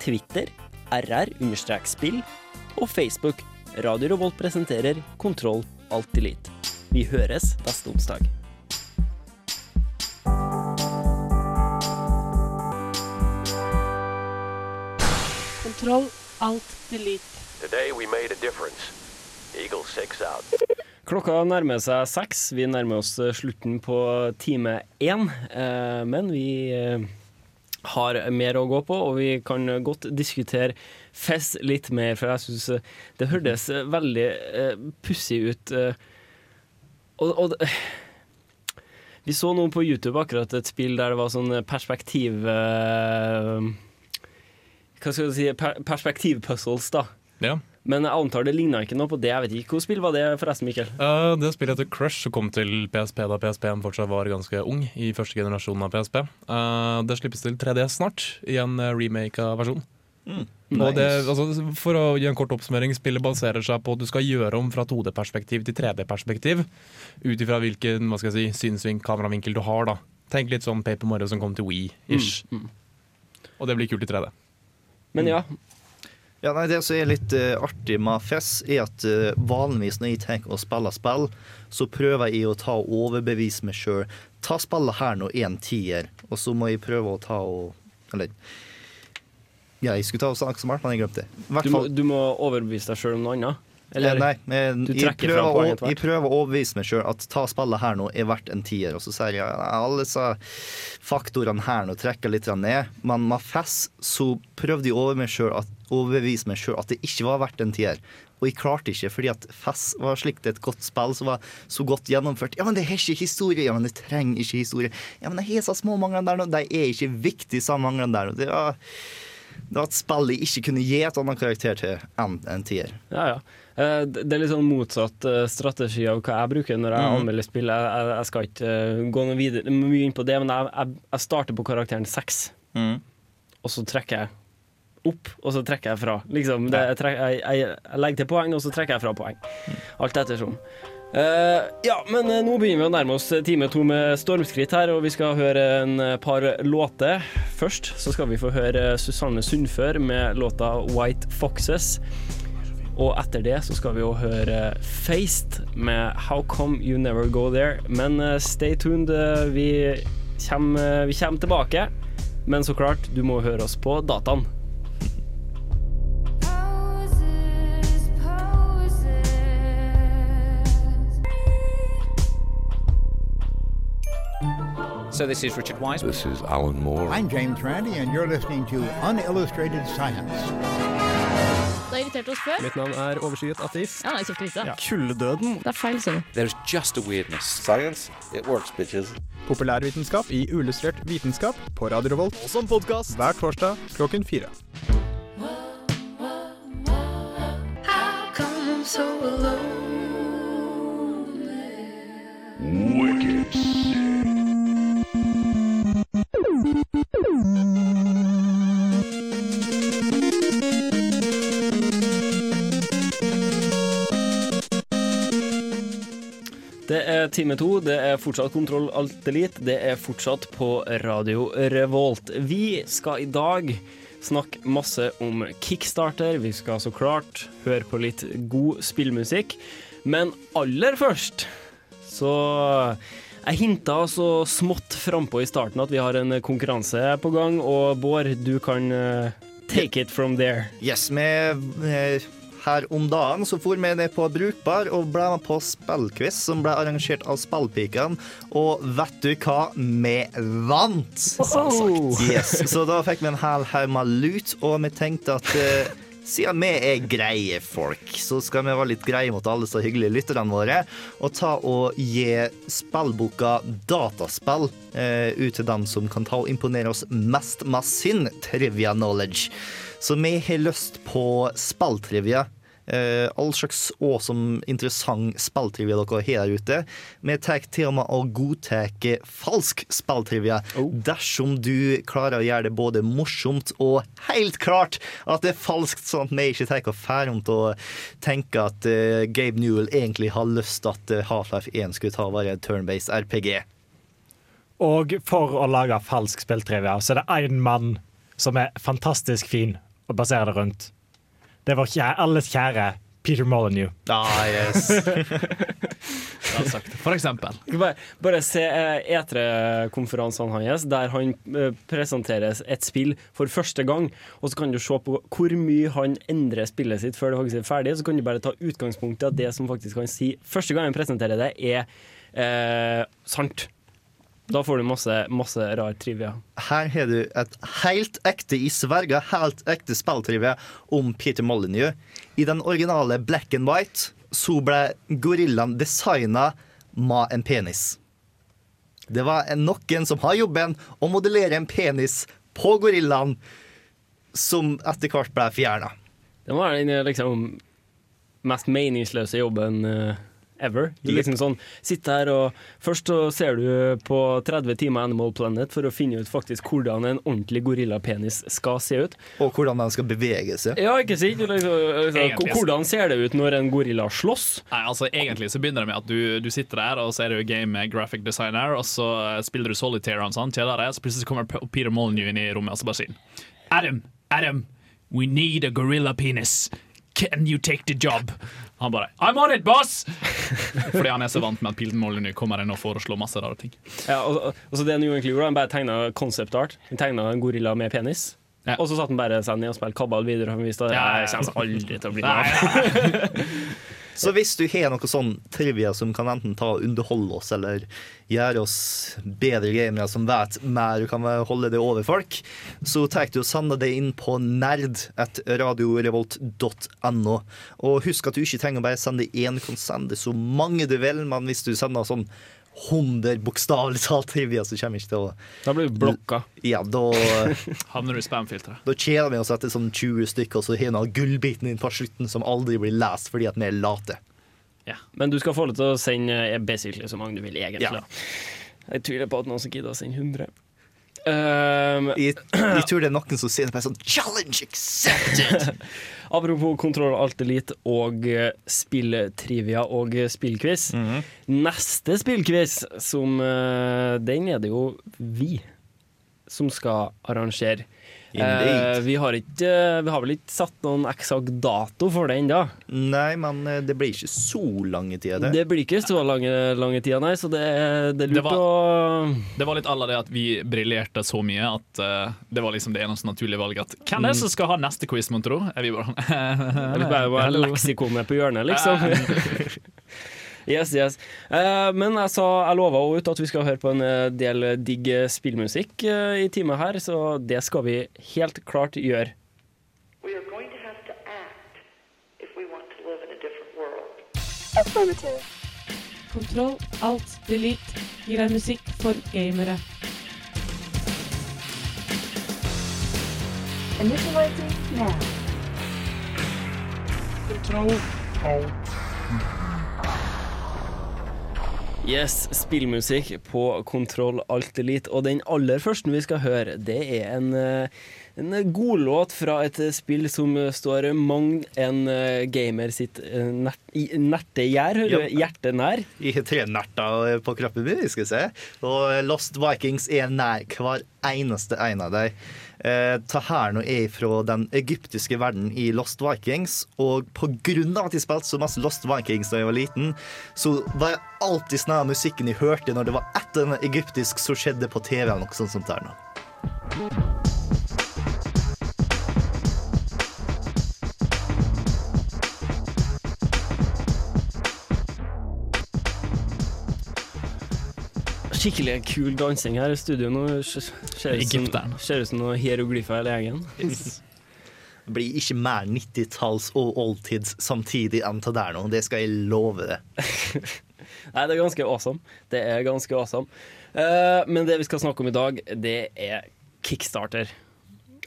Twitter rr-spill og Facebook Radio Revolt presenterer Kontroll Alt Elite. Vi høres neste onsdag. Kontroll Alt Delete. Today we made a difference. Eagle 6 out. Klokka nærmer seg seks. Vi nærmer oss slutten på time én. Eh, men vi eh, har mer å gå på, og vi kan godt diskutere Fest litt mer, for jeg syns det hørtes eh, veldig eh, pussig ut. eh, og, og det- vi så nå på YouTube akkurat et spill der det var sånn perspektiv... eh, hva skal du si per Perspektivpuzzles, da. Ja. Men jeg antar det ligna ikke noe på det. Jeg vet ikke Hvilket spill var det, forresten, Mikkel? Uh, det spillet heter Crush og kom til PSP da PSP-en fortsatt var ganske ung. I første generasjon av PSP. Uh, det slippes til 3DS snart, i en eh, remake av versjon. Mm. Det, Nice. altså, for å gi en kort oppsummering, spillet baserer seg på at du skal gjøre om fra 2D-perspektiv til 3D-perspektiv. Ut ifra hvilken hva skal jeg si, synsvink, kameravinkel du har. da Tenk litt sånn Paper Mario som kom til Wii-ish. Mm, Og det blir kult i 3D. Men ja. Ja, nei, Det som er litt uh, artig med FES, er at uh, vanligvis når jeg tenker å spille spill, så prøver jeg å ta og overbevise meg sjøl. Ta spillet her nå en tier, og så må jeg prøve å ta og Eller ja, jeg skulle ta og snakke smart, men jeg glemte det. Du må, du må overbevise deg sjøl om noe annet. Eller, Nei, men jeg prøver, å, jeg prøver å overbevise meg sjøl at ta spillet her nå er verdt en tier. Og så sier jeg alle disse faktorene her nå trekker litt ned. Men med FES så prøvde jeg å overbevise meg sjøl at det ikke var verdt en tier. Og jeg klarte ikke, fordi at FES var slikt et godt spill som var så godt gjennomført. Ja, men det har ikke historie. Ja, men det trenger ikke historie. Ja, men det har så små mangler der nå. De er ikke viktige, sa manglene der nå. Det var, det var et spill jeg ikke kunne gi et annet karakter til enn en tier. Ja, ja. Eh, Det er litt sånn motsatt eh, strategi av hva jeg bruker når jeg Mhm. anmelder spill. Jeg, jeg, skal ikke eh, gå noe videre mye inn på det, men jeg, jeg, jeg starter på karakteren seks. Mm. Og så trekker jeg opp, og så trekker jeg fra. Liksom, det, jeg, trek- jeg, jeg, jeg legger til poeng, og så trekker jeg fra poeng. Alt ettersom. Uh, ja, men uh, nå begynner vi å nærme oss time to med stormskritt her, og vi skal høre en par låter. Først så skal vi få høre Susanne Sundfør med låta 'White Foxes'. Og etter det så skal vi jo høre Faced med How Come You Never Go There. Men eh, stay tuned, eh, vi kommer, vi kommer tilbake. Men så klart, du må høre oss på dataen. So this is Richard Wise. This is Alan Moore. I'm James Randi, and you're listening to Unillustrated Science. Det har irritert oss før. Mitt navn er Overskyet ateist. Ja, nei, kjekt å vite. Ja. Kulledøden. Det er feil, du. There's just a weirdness. Science, it works, bitches. Populærvitenskap i Uillustrert vitenskap på Radio Revolt. Og som podkast hver torsdag klokken fire. How come I'm so alone? Time to, det er fortsatt Kontroll Alt Elite, det er fortsatt på Radio Revolt. Vi skal i dag snakke masse om kickstarter, vi skal så klart høre på litt god spillmusikk. Men aller først så jeg hinta så smått frampå i starten at vi har en konkurranse på gang, og Bård, du kan eh, take it from there. Yes, med, eh, her om dagen så for vi ned på Brukbar og ble med på spillquiz som ble arrangert av Spillpikene. Og vet du hva? Vi vant! Yes, så da fikk vi en hel haug med lut, og vi tenkte at eh, siden vi er greie folk, så skal vi være litt greie mot alle så hyggelige lytterne våre, og ta og gi spillboka Dataspill eh, ut til dem som kan ta og imponere oss mest med sin trivia knowledge. Så vi har lyst på spalltrivia. Uh, all slags awesome, interessant spilltrivia dere har der ute. Vi tar til og med å godta falsk spilltrivia dersom du klarer å gjøre det både morsomt og helt klart at det er falskt, sånn at vi ikke tar og fer om til å tenke at uh, Gabe Newell egentlig har lyst til at eh, Half-Life 1 skulle ta og være turn-based RPG. Og for å lage falsk spilltrivia, så er det én mann som er fantastisk fin å basere det rundt. Det var kjære, alles kjære Peter Molyneux. Ah, yes. For eksempel. Bare, bare se eh, E3-konferansene hans, der han presenteres presenterer et spill for første gang. Og så kan du se på hvor mye han endrer spillet sitt før det faktisk er ferdig. Så kan du bare ta utgangspunkt i at det som faktisk han sier første gang han presenterer det, er eh, sant. Da får du masse, masse rar trivia. Her har du et helt ekte i Sverige, helt ekte spilltrivia om Peter Molyneux. I den originale Black and White så ble gorillaen designa med en penis. Det var noen som har jobben å modellere en penis på gorillaen, som etter hvert ble fjerna. Det var den liksom mest meningsløse jobben eh, ever. Du liksom sånn sitter her og Først så ser du på 30 timer Animal Planet for å finne ut faktisk hvordan en ordentlig gorillapenis skal se ut. Og hvordan den skal bevege seg. Ja, ikke sant? Liksom, liksom, hvordan ser det ut når en gorilla slåss? Nei, altså Egentlig så begynner det med at du, du sitter der og så er det jo game med graphic designer, og så eh, spiller du solitaire og sånn, kjeder deg, så plutselig kommer Peter Molyneux inn i rommet og så bare sier Adam, Adam, we need a gorilla penis. Can you take the job? Han bare I'm on it, boss! Fordi han er så vant med at Pilden Molyneux kommer inn og foreslår masse rare ting. Ja, og, og, så det han egentlig gjorde, han bare tegna concept art. Han tegna en gorilla med penis. Og så satt han bare seg ned og spilte kabal videre. og Han visste at Ja, ja, det ja. aldri til å bli noe av. Så hvis du har noe sånn trivia som kan enten ta og underholde oss, eller gjøre oss bedre gamere som vet mer og kan holde det over folk, så tar du og sender det inn på nerd at radiorevolt.no. Og husk at du ikke trenger å bare sende én, kan så mange du vil, men hvis du sender sånn 100 bokstavelig talt trivia, så kommer vi ikke til å Da blir du blokka. Ja, da Havner du i spamfilteret. Da kjeder vi oss etter sånn 20 stykker, og så har vi gullbiten inn på slutten som aldri blir lest fordi at vi er late. Ja. Men du skal få lov til å sende eh, basically så mange du vil, egentlig. Ja. Jeg tviler på at noen som gidder å sende 100. Um, Jeg, jeg tror det er noen som sier det bare sånn Challenge accepted! Apropos kontroll alt elite og eh, spilltrivia og spillquiz. Mm -hmm. Neste spillquiz, som eh, Den er det jo vi som skal arrangere. Eh, vi, har ikke, eh, vi har vel ikke satt noen eksakt dato for det ennå. Nei, men eh, det blir ikke så lange tider, det. Det blir ikke så lange, lange tida, nei, så det, det er Det var- å Det var litt alla det at vi briljerte så mye at uh, det var liksom det eneste naturlige valget. At hvem er det som skal ha neste quiz, mon tro? Er vi bare bare leksikonet på hjørnet, liksom. yes, yes. Eh, men jeg sa jeg lova også ut at vi skal høre på en eh, del digg spillmusikk eh, i timen her, så det skal vi helt klart gjøre. We are going to have to act if we want to live in a different world. Affirmative. Kontroll, alt, delete gir deg musikk for gamere. Initializing now. Kontroll, alt. Yes, spillmusikk på Kontroll Alt Elite. Og den aller første vi skal høre, det er en, en god låt fra et spill som står mang en eh, gamer sitt eh, nertegjær? Ja. Hjertet nær. I har tre nerter på kroppen min, skal vi se. Og Lost Vikings er nær hver eneste en av dem. Eh, ta her nå er fra den egyptiske verden i Lost Vikings, og av at jeg spilte så masse Lost Vikings da jeg var liten, så var jeg alltid sånn musikken jeg hørte når det var et eller annet egyptisk som skjedde på TV eller noe sånt som der nå. Skikkelig kul dansing her i studio nå. Ser ut som, noe i hieroglyfer hele gjengen. Det blir ikke mer 90-talls og oldtids samtidig enn til der nå. Det skal jeg love det. Nei, det er ganske awesome. Det er ganske awesome. Uh, men det vi skal snakke om i dag, det er Kickstarter.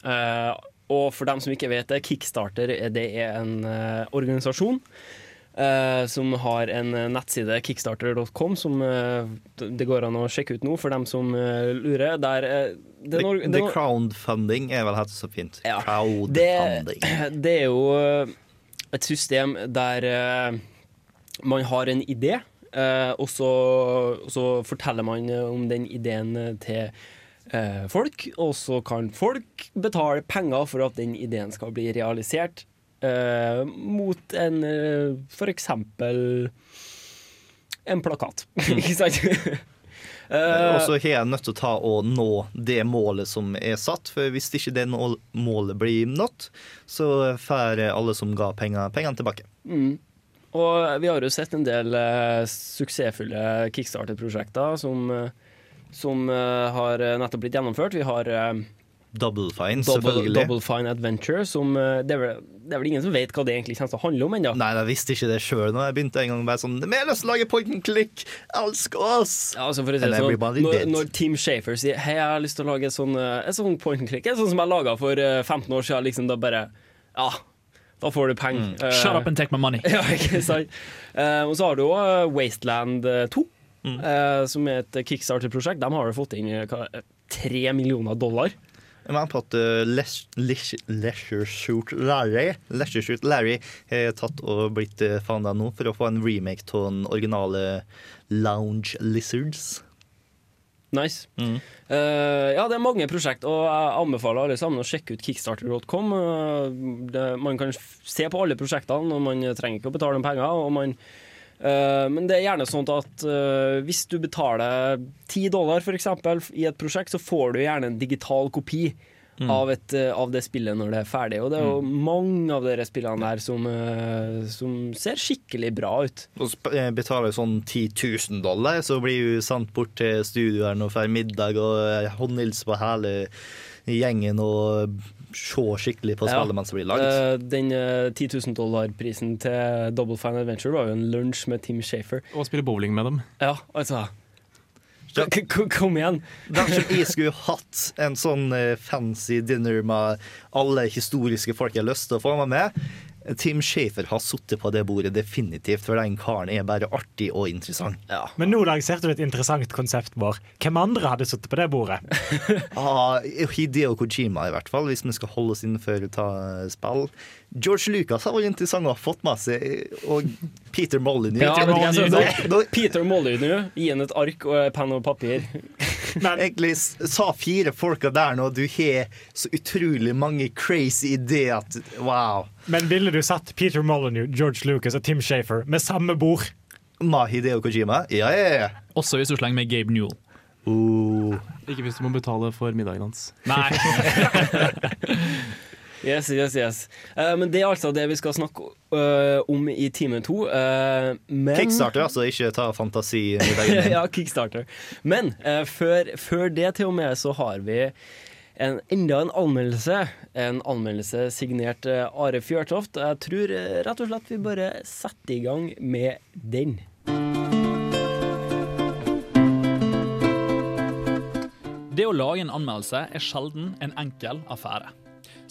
Uh, og for dem som ikke vet det, Kickstarter eh, det er en uh, organisasjon eh, som har en eh, nettside, kickstarter.com, som uh, det går an å sjekke ut nå for dem som uh, lurer. Der, det, er The, det the noe- crowdfunding er vel helt så fint. det, Crowdfunding. det er jo et system der man har en idé, og så, så forteller man om den ideen til folk, og så kan folk betale penger for at den ideen skal bli realisert. Eh, mot en uh, for eksempel en plakat. Ikke sant? Eh, Og så har jeg nødt til å ta og nå det målet som er satt, for hvis ikke det målet blir nådd, så får alle som ga penger, pengene tilbake. Mm. Og vi har jo sett en del uh, suksessfulle kickstarter-prosjekter som, som uh, har nettopp blitt gjennomført. Vi har Double Fine, Double, selvfølgelig. Double Fine Adventure, som eh, det, er vel, det er vel ingen som vet hva det egentlig kommer til å handle om ennå. Nei, jeg visste ikke det sjøl da jeg begynte en gang bare sånn Vi har lyst til å lage point and click! Elsk oss! Ja, altså for å si det sånn, når, når Team Shafer sier Hei, jeg har lyst til å lage et sånn, eh, et sånn point and click, et sånt som jeg laga for eh, 15 år siden, liksom da bare Ja, da får du penger. Mm. Uh, Shut up and take my money. ja, ikke sant? Uh, og så har du òg Wasteland eh, 2, Mm. uh, som er et kickstarter-prosjekt. De har jo fått inn eh, eh, tre millioner dollar. Uh, Les- Les- Leisure Shoot Larry Leisure Shoot Larry har tatt og blitt uh, fanda nå for å få en remake av den originale Lounge Lizards. Nice. Eh, ja, det er mange prosjekt, og jeg anbefaler alle sammen å sjekke ut kickstarter.com. Uh, man kan se på alle prosjektene, og man trenger ikke å betale noen penger. Og man, eh, men det er gjerne sånn at eh, hvis du betaler 10 dollar for eksempel, i et prosjekt, så får du gjerne en digital kopi Mm. av, et, eh, av det spillet når det er ferdig. Og det er jo mange av dere spillene der som, eh, som ser skikkelig bra ut. Og eh, betaler sånn 10 000 dollar, så blir du sendt bort til studioet og får middag og eh, håndhilse på hele gjengen og se skikkelig på spillet mens det blir laget. Eh, Den eh, 10 000 dollar-prisen til Double Fine Adventure var jo en lunsj med Tim Shafer. Og spille bowling med dem. Ja, altså Kom igjen! Dersom jeg skulle hatt en sånn eh, fancy dinner med alle historiske folk jeg har lyst til å få meg med Tim Shafer har sittet på det bordet definitivt, for den karen er bare artig og interessant. Men nå lanserte du et interessant konsept, Bård. Hvem andre hadde sittet på det bordet? Ah, Hideo Kojima, i hvert fall, hvis vi skal holde oss innenfor ta spill. George Lucas har vært interessant og har fått med seg, og Peter Molyneux. Ja, Nå- sa? nå- Peter Molyneux, gi ham et ark og penn og papir. Egentlig s- sa fire folka der nå, du har så utrolig mange crazy ideer at wow. Men ville du satt Peter Molyneux, George Lucas og Tim Shafer med samme bord? Mahideo Hideo Kojima? Ja, ja, ja. Også hvis du slenger med Gabe Newell. Ikke hvis du må betale for middagen hans. Nei. Yes, yes, yes. Uh, men det er altså det vi skal snakke uh, om i time to. Uh, men Kickstarter, altså. Ikke ta fantasi ja, kickstarter. Men eh, før, før det til og med så har vi en, enda en anmeldelse. En anmeldelse signert Are Fjørtoft. Jeg tror rett og slett vi bare setter i gang med den. Det å lage en anmeldelse er sjelden en enkel affære.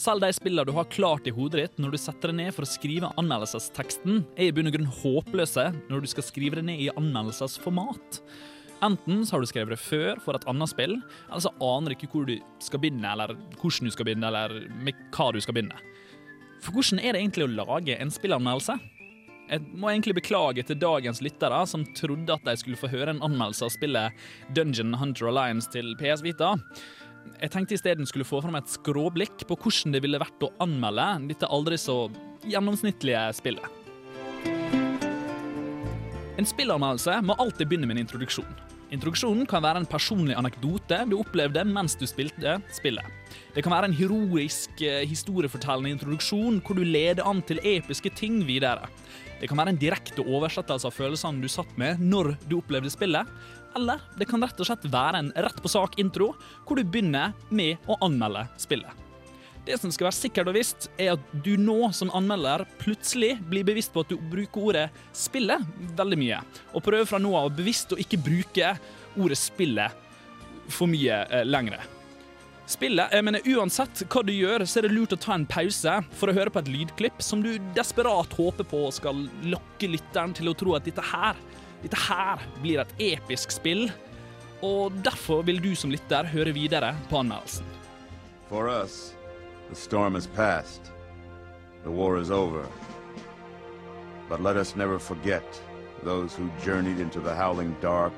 Selv de spillene du har klart i hodet ditt når du setter deg ned for å skrive anmeldelsesteksten, er i bunn og grunn håpløse når du skal skrive det ned i anmeldelsesformat. Enten så har du skrevet det før for et annet spill, eller så aner du ikke hvor du skal begynne, eller hvordan du skal begynne, eller med hva du skal begynne. For hvordan er det egentlig å lage en spillanmeldelse? Jeg må egentlig beklage til dagens lyttere som trodde at de skulle få høre en anmeldelse av spillet Dungeon Hunter Alliance til PS Vita. Jeg tenkte isteden skulle få fram et skråblikk på hvordan det ville vært å anmelde dette aldri så gjennomsnittlige spillet. En spillanmeldelse må alltid begynne med en introduksjon. Introduksjonen kan være en personlig anekdote du opplevde mens du spilte spillet. Det kan være en heroisk, eh, historiefortellende introduksjon hvor du leder an til episke ting videre. Det kan være en direkte oversettelse av følelsene du satt med når du opplevde spillet. Eller det kan rett og slett være en rett på sak-intro, hvor du begynner med å anmelde spillet. Det som skal være sikkert og visst, er at du nå som anmelder plutselig blir bevisst på at du bruker ordet 'spillet' veldig mye, og prøver fra nå av bevisst å ikke bruke ordet 'spillet' for mye eh, lengre. Spillet, jeg mener Uansett hva du gjør, så er det lurt å ta en pause for å høre på et lydklipp som du desperat håper på skal lokke lytteren til å tro at dette her, For us, the storm is past. The war is over. But let us never forget those who journeyed into the howling dark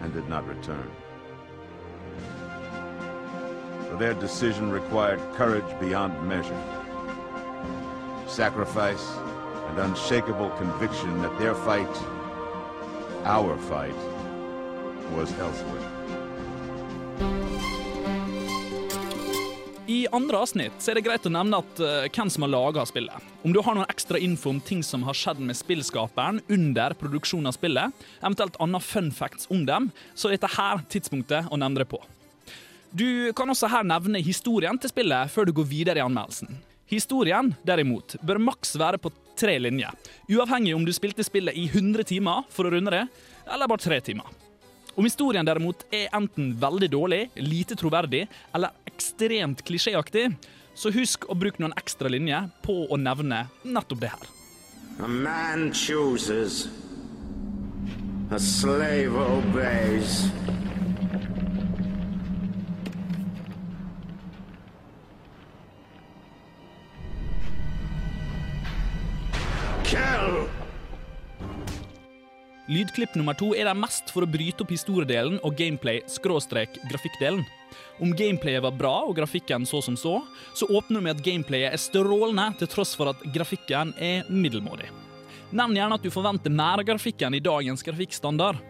and did not return. For their decision required courage beyond measure, sacrifice, and unshakable conviction that their fight, our fight, was elsewhere. I andre avsnitt er det greit å nevne at uh, hvem som har laga spillet. Om du har noen ekstra info om ting som har skjedd med spillskaperen under produksjonen av spillet, eventuelt andre fun facts om dem, så er dette her tidspunktet å nevne det på. Du kan også her nevne historien til spillet før du går videre i anmeldelsen. Historien, derimot, bør maks være på tre linjer, uavhengig om du spilte spillet i 100 timer for å runde det, eller bare tre timer. Om historien derimot er enten veldig dårlig, lite troverdig eller ekstremt klisjéaktig, så husk å bruke noen ekstra linjer på å nevne nettopp det her. A man chooses. A slave obeys. Lydklipp nummer to er der mest for å bryte opp historiedelen og gameplay-grafikkdelen. Om gameplayet var bra og grafikken så som så, så åpner det med at gameplayet er strålende til tross for at grafikken er middelmådig. Nevn gjerne at du forventer mer av grafikken i dagens grafikkstandard.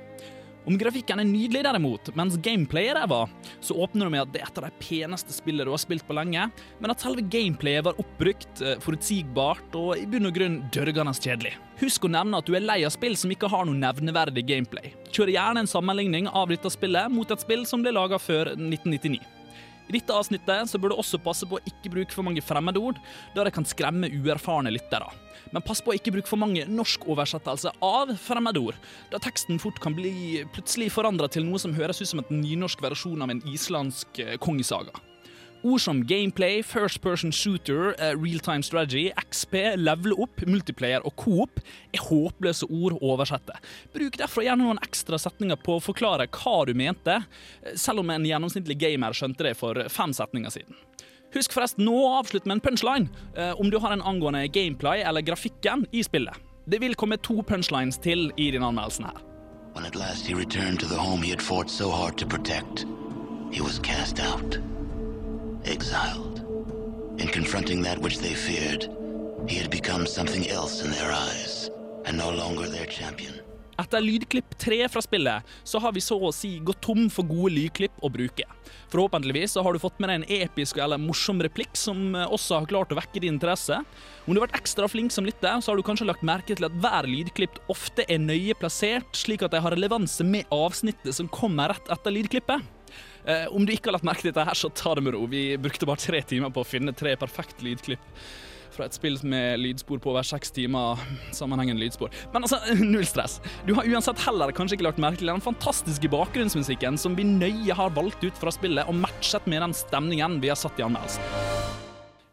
Om grafikken er nydelig derimot, mens gameplayet ræva, så åpner du med at det er et av de peneste spillene du har spilt på lenge, men at selve gameplayet var oppbrukt, eh, forutsigbart og i bunn og grunn dørgende kjedelig. Husk å nevne at du er lei av spill som ikke har noe nevneverdig gameplay. Kjør gjerne en sammenligning av dette spillet mot et spill som ble laga før 1999. I dette avsnittet så bør du også passe på å ikke bruke for mange fremmedord, da det kan skremme uerfarne lyttere. Men pass på å ikke bruke for mange norskoversettelser av fremmedord, da teksten fort kan bli plutselig forandra til noe som høres ut som en nynorsk versjon av en islandsk eh, kongesaga. Ord som gameplay, first person shooter, eh, real-time strategy, XP, level up, multiplayer og coop er håpløse ord å oversette. Bruk derfor gjerne noen ekstra setninger på å forklare hva du mente, eh, selv om en gjennomsnittlig gamer skjønte det for fem setninger siden. Husk forresten nå å avslutte med en punchline eh, om du har en angående gameplay eller grafikken i spillet. Det vil komme to punchlines til i denne anmeldelsen her. When at last he returned to the home he had fought so hard to protect, he was cast out, exiled. In confronting that which they feared, he had become something else in their eyes, and no longer their champion. Etter lydklipp tre fra spillet, så har vi så å si gått tom for gode lydklipp å bruke. Forhåpentligvis så har du fått med deg en episk eller morsom replikk som eh, også har klart å vekke din interesse. Om du har vært ekstra flink som lytter, så har du kanskje lagt merke til at hver lydklipp ofte er nøye plassert, slik at de har relevanse med avsnittet som kommer rett etter lydklippet. Eh, om du ikke har lagt merke til dette, her, så ta det med ro. Vi brukte bare tre timer på å finne tre perfekte lydklipp fra et spill med lydspor på over seks timer. Sammenhengende lydspor. Men altså, null stress. Du har uansett heller kanskje ikke lagt merke til den fantastiske bakgrunnsmusikken som vi nøye har valgt ut fra spillet og matchet med den stemningen vi har satt i anmeldelsen.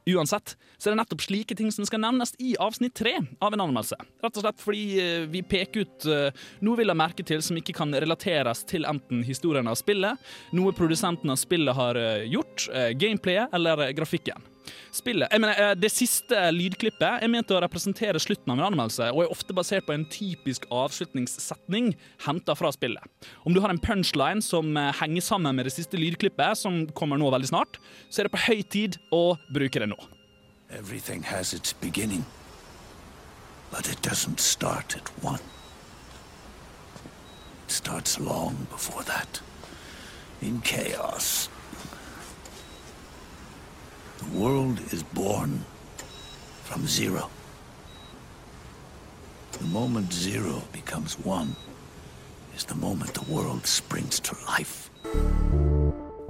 Uansett så er det nettopp slike ting som skal nevnes i avsnitt tre av en anmeldelse. Rett og slett fordi eh, vi peker ut eh, noe vi la merke til som ikke kan relateres til enten historien av spillet, noe produsenten av spillet har eh, gjort, gameplayet eller grafikken. Spillet, jeg mener, eh, Det siste lydklippet er ment å representere slutten av en anmeldelse, og er ofte basert på en typisk avslutningssetning henta fra spillet. Om du har en punchline som eh, henger sammen med det siste lydklippet, som kommer nå veldig snart, så er det på høy tid å bruke det nå. Everything has its beginning, but it doesn't start at one. It starts long before that, in chaos. The world is born from zero. The moment zero becomes one is the moment the world springs to life.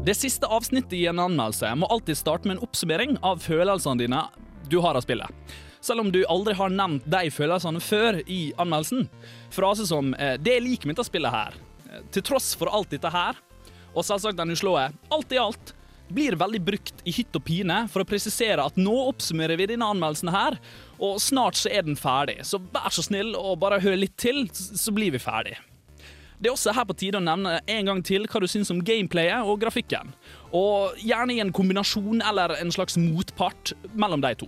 Det siste avsnittet i en anmeldelse må alltid starte med en oppsummering av følelsene dine du har av spillet. Selv om du aldri har nevnt de følelsene før i anmeldelsen. Fraser som eh, 'det er liker mitt av spillet her', eh, til tross for alt dette her, og selvsagt den uslåe 'alt i alt', blir veldig brukt i hytt og pine for å presisere at nå oppsummerer vi denne anmeldelsen her, og snart så er den ferdig. Så vær så snill og bare hør litt til, så blir vi ferdig. Det er også her på tide å nevne en gang til hva du syns om gameplayet og grafikken. Og gjerne i en kombinasjon eller en slags motpart mellom de to.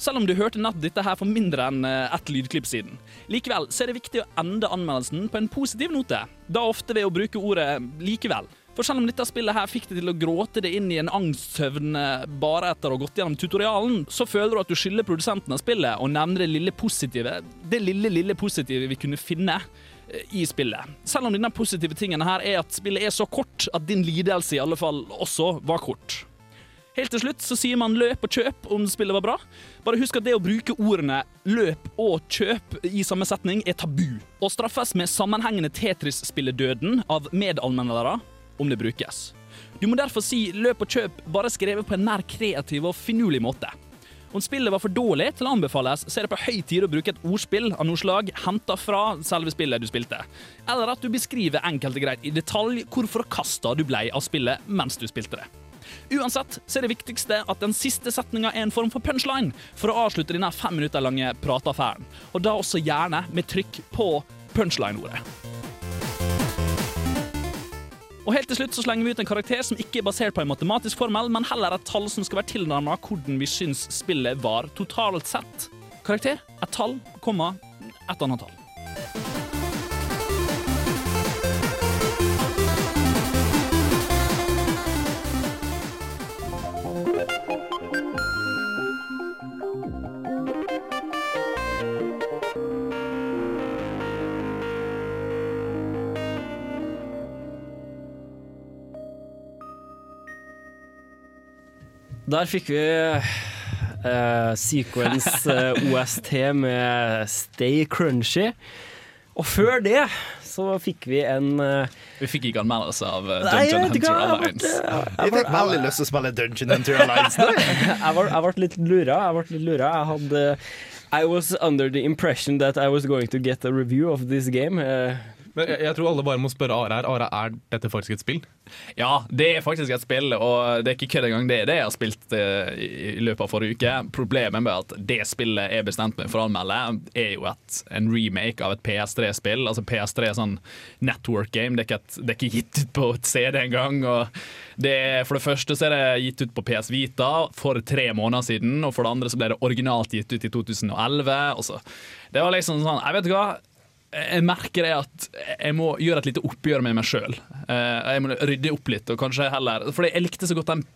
Selv om du hørte nett dette her for mindre enn eh, ett lydklipp siden. Likevel så er det viktig å ende anmeldelsen på en positiv note, da ofte ved å bruke ordet likevel. For selv om dette spillet her fikk deg til å gråte det inn i en angstsøvn eh, bare etter å ha gått gjennom tutorialen, så føler du at du skylder produsenten av spillet å nevne det lille positive, det lille, lille positive vi kunne finne eh, i spillet. Selv om denne positive tingen her er at spillet er så kort at din lidelse i alle fall også var kort. Helt til slutt så sier man løp og kjøp om spillet var bra. Bare husk at det å bruke ordene løp og kjøp i samme setning er tabu, og straffes med sammenhengende Tetris-spilledøden av medanmeldere om det brukes. Du må derfor si løp og kjøp bare skrevet på en mer kreativ og finurlig måte. Om spillet var for dårlig til å anbefales, så er det på høy tid å bruke et ordspill av noe slag henta fra selve spillet du spilte. Eller at du beskriver enkelt og greit i detalj hvor forkasta du ble av spillet mens du spilte det. Uansett så er det viktigste at den siste setninga er en form for punchline for å avslutte denne fem minutter lange prateaffæren. Og da også gjerne med trykk på punchline-ordet. Og helt til slutt så slenger vi ut en karakter som ikke er basert på en matematisk formel, men heller et tall som skal være tilnærma hvordan vi syns spillet var totalt sett. Karakter et tall, komma, et annet tall. Der fikk vi uh, Sequence uh, OST med Stay Crunchy. Og før det så fikk vi en uh, Vi fikk ikke anmeldelse av uh, Dungeon Nei, Hunter ble- Alliance. Jeg fikk veldig lyst til å spille Dungeon Hunter Alliance. jeg. jeg, jeg ble litt lura. Jeg ble litt lura. Jeg hadde I was under the impression that I was going to get a review of this game. Eh, Men jeg, jeg tror alle bare må spørre Are her. Are, er dette faktisk et spill? Ja, det er faktisk et spill, og det er ikke kødd engang. Det er det jeg har spilt uh, i løpet av forrige uke. Problemet med at det spillet jeg bestemte meg for å anmelde, er jo et, en remake av et PS3-spill. Altså PS3 er sånn network game. Det er, ikke et, det er ikke gitt ut på et CD engang. Er, for det første så er det gitt ut på PS Vita for tre måneder siden, og for det andre så ble det originalt gitt ut i 2011. Og så. Det var liksom sånn Jeg vet hva. Jeg merker det at jeg må gjøre et lite oppgjør med meg sjøl. Jeg må rydde opp litt. og kanskje heller For jeg likte så godt den eh,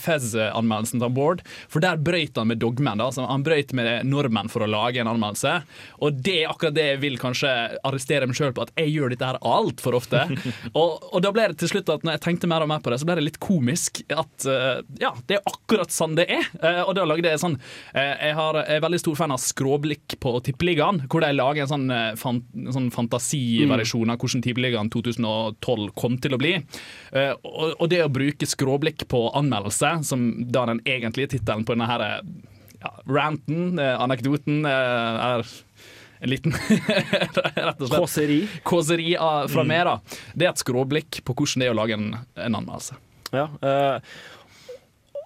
Fez-anmeldelsen til Bård, for der brøyt han med dogmen. Da. Altså, han brøyt med normen for å lage en anmeldelse. Og det er akkurat det jeg vil kanskje arrestere meg sjøl på, at jeg gjør dette her altfor ofte. og, og da ble det til slutt at når jeg tenkte mer og mer på det, så ble det litt komisk at uh, ja, det er akkurat sånn det er. Uh, og da lagde jeg sånn uh, jeg, har, jeg er veldig stor fan av Skråblikk på Tippeligaen, hvor de lager en sånn, eh, fan, sånn fantasiversjon av hvordan Tippeligaen 2012 kom til å bli. Eh, og, og det å bruke skråblikk på anmeldelse, som da den egentlige tittelen på denne her, ja, ranten, eh, anekdoten, eh, er en liten Rett og slett. Kåseri. Kåseri fra Mm. meg, da. Det er et skråblikk på hvordan det er å lage en, en anmeldelse. Ja, eh,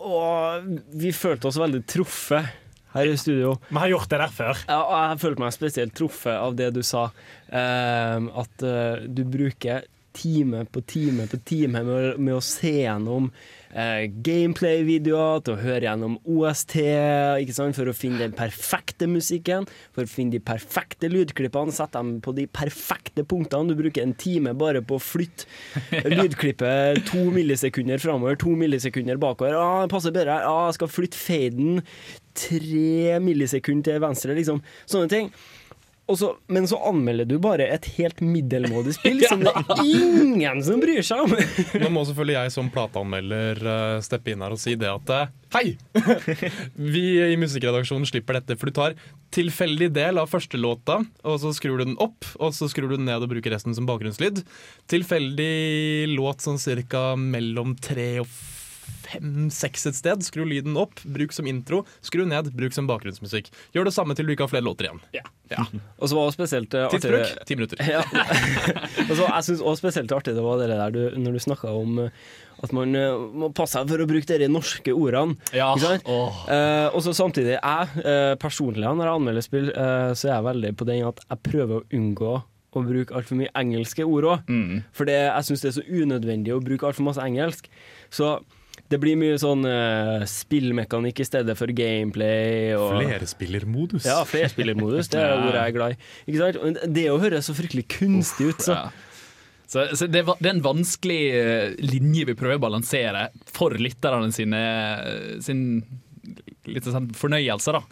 og vi følte oss veldig truffet her i studio. Vi har gjort det der før. Ja, og jeg følte meg spesielt truffet av det du sa. eh, at uh, du bruker time på time på time med, med å se gjennom eh, gameplay-videoer, til å høre gjennom OST, ikke sant? for å finne den perfekte musikken, for å finne de perfekte lydklippene, sette dem på de perfekte punktene. Du bruker en time bare på å flytte lydklippet to millisekunder framover, to millisekunder bakover. Ah, det passer bedre her. Ah, jeg skal flytte faden tre millisekunder til venstre, liksom. Sånne ting. Og så, men så anmelder du bare et helt middelmådig spill som det er ingen som bryr seg om. Nå må selvfølgelig jeg som plateanmelder eh, steppe inn her og si det at eh, Hei! Vi i musikkredaksjonen slipper dette, for du tar tilfeldig del av første låta, og så skrur du den opp, og så skrur du den ned og bruker resten som bakgrunnslyd. Tilfeldig låt sånn cirka mellom tre og fem-seks et sted. Skru lyden opp, bruk som intro. Skru ned, bruk som bakgrunnsmusikk. Gjør det samme til du ikke har flere låter igjen. Ja. Og så var det spesielt uh, artig Tidsbruk ti minutter. Ja. og så, jeg syns også spesielt artig det var det der du, når du snakka om eh, at man eh, må passe seg for å bruke de norske ordene. Ja, Ikke sant? Eh, og så samtidig, jeg eh, personlig, når jeg anmelder spill, eh, så er jeg veldig på den at jeg prøver å unngå å bruke altfor mye engelske ord òg. For jeg syns det er så unødvendig å bruke altfor masse engelsk. Så det blir mye sånn uh, spillmekanikk i stedet for gameplay. Og, Flerspillermodus. Ja, flerspillermodus. Det er ordet jeg er glad i. Ikke sant? Det å høre så fryktelig kunstig ut, så. Så, så det, det er en vanskelig eh, linje vi prøver å balansere for lytterne sine sin litt sånn fornøyelse, da.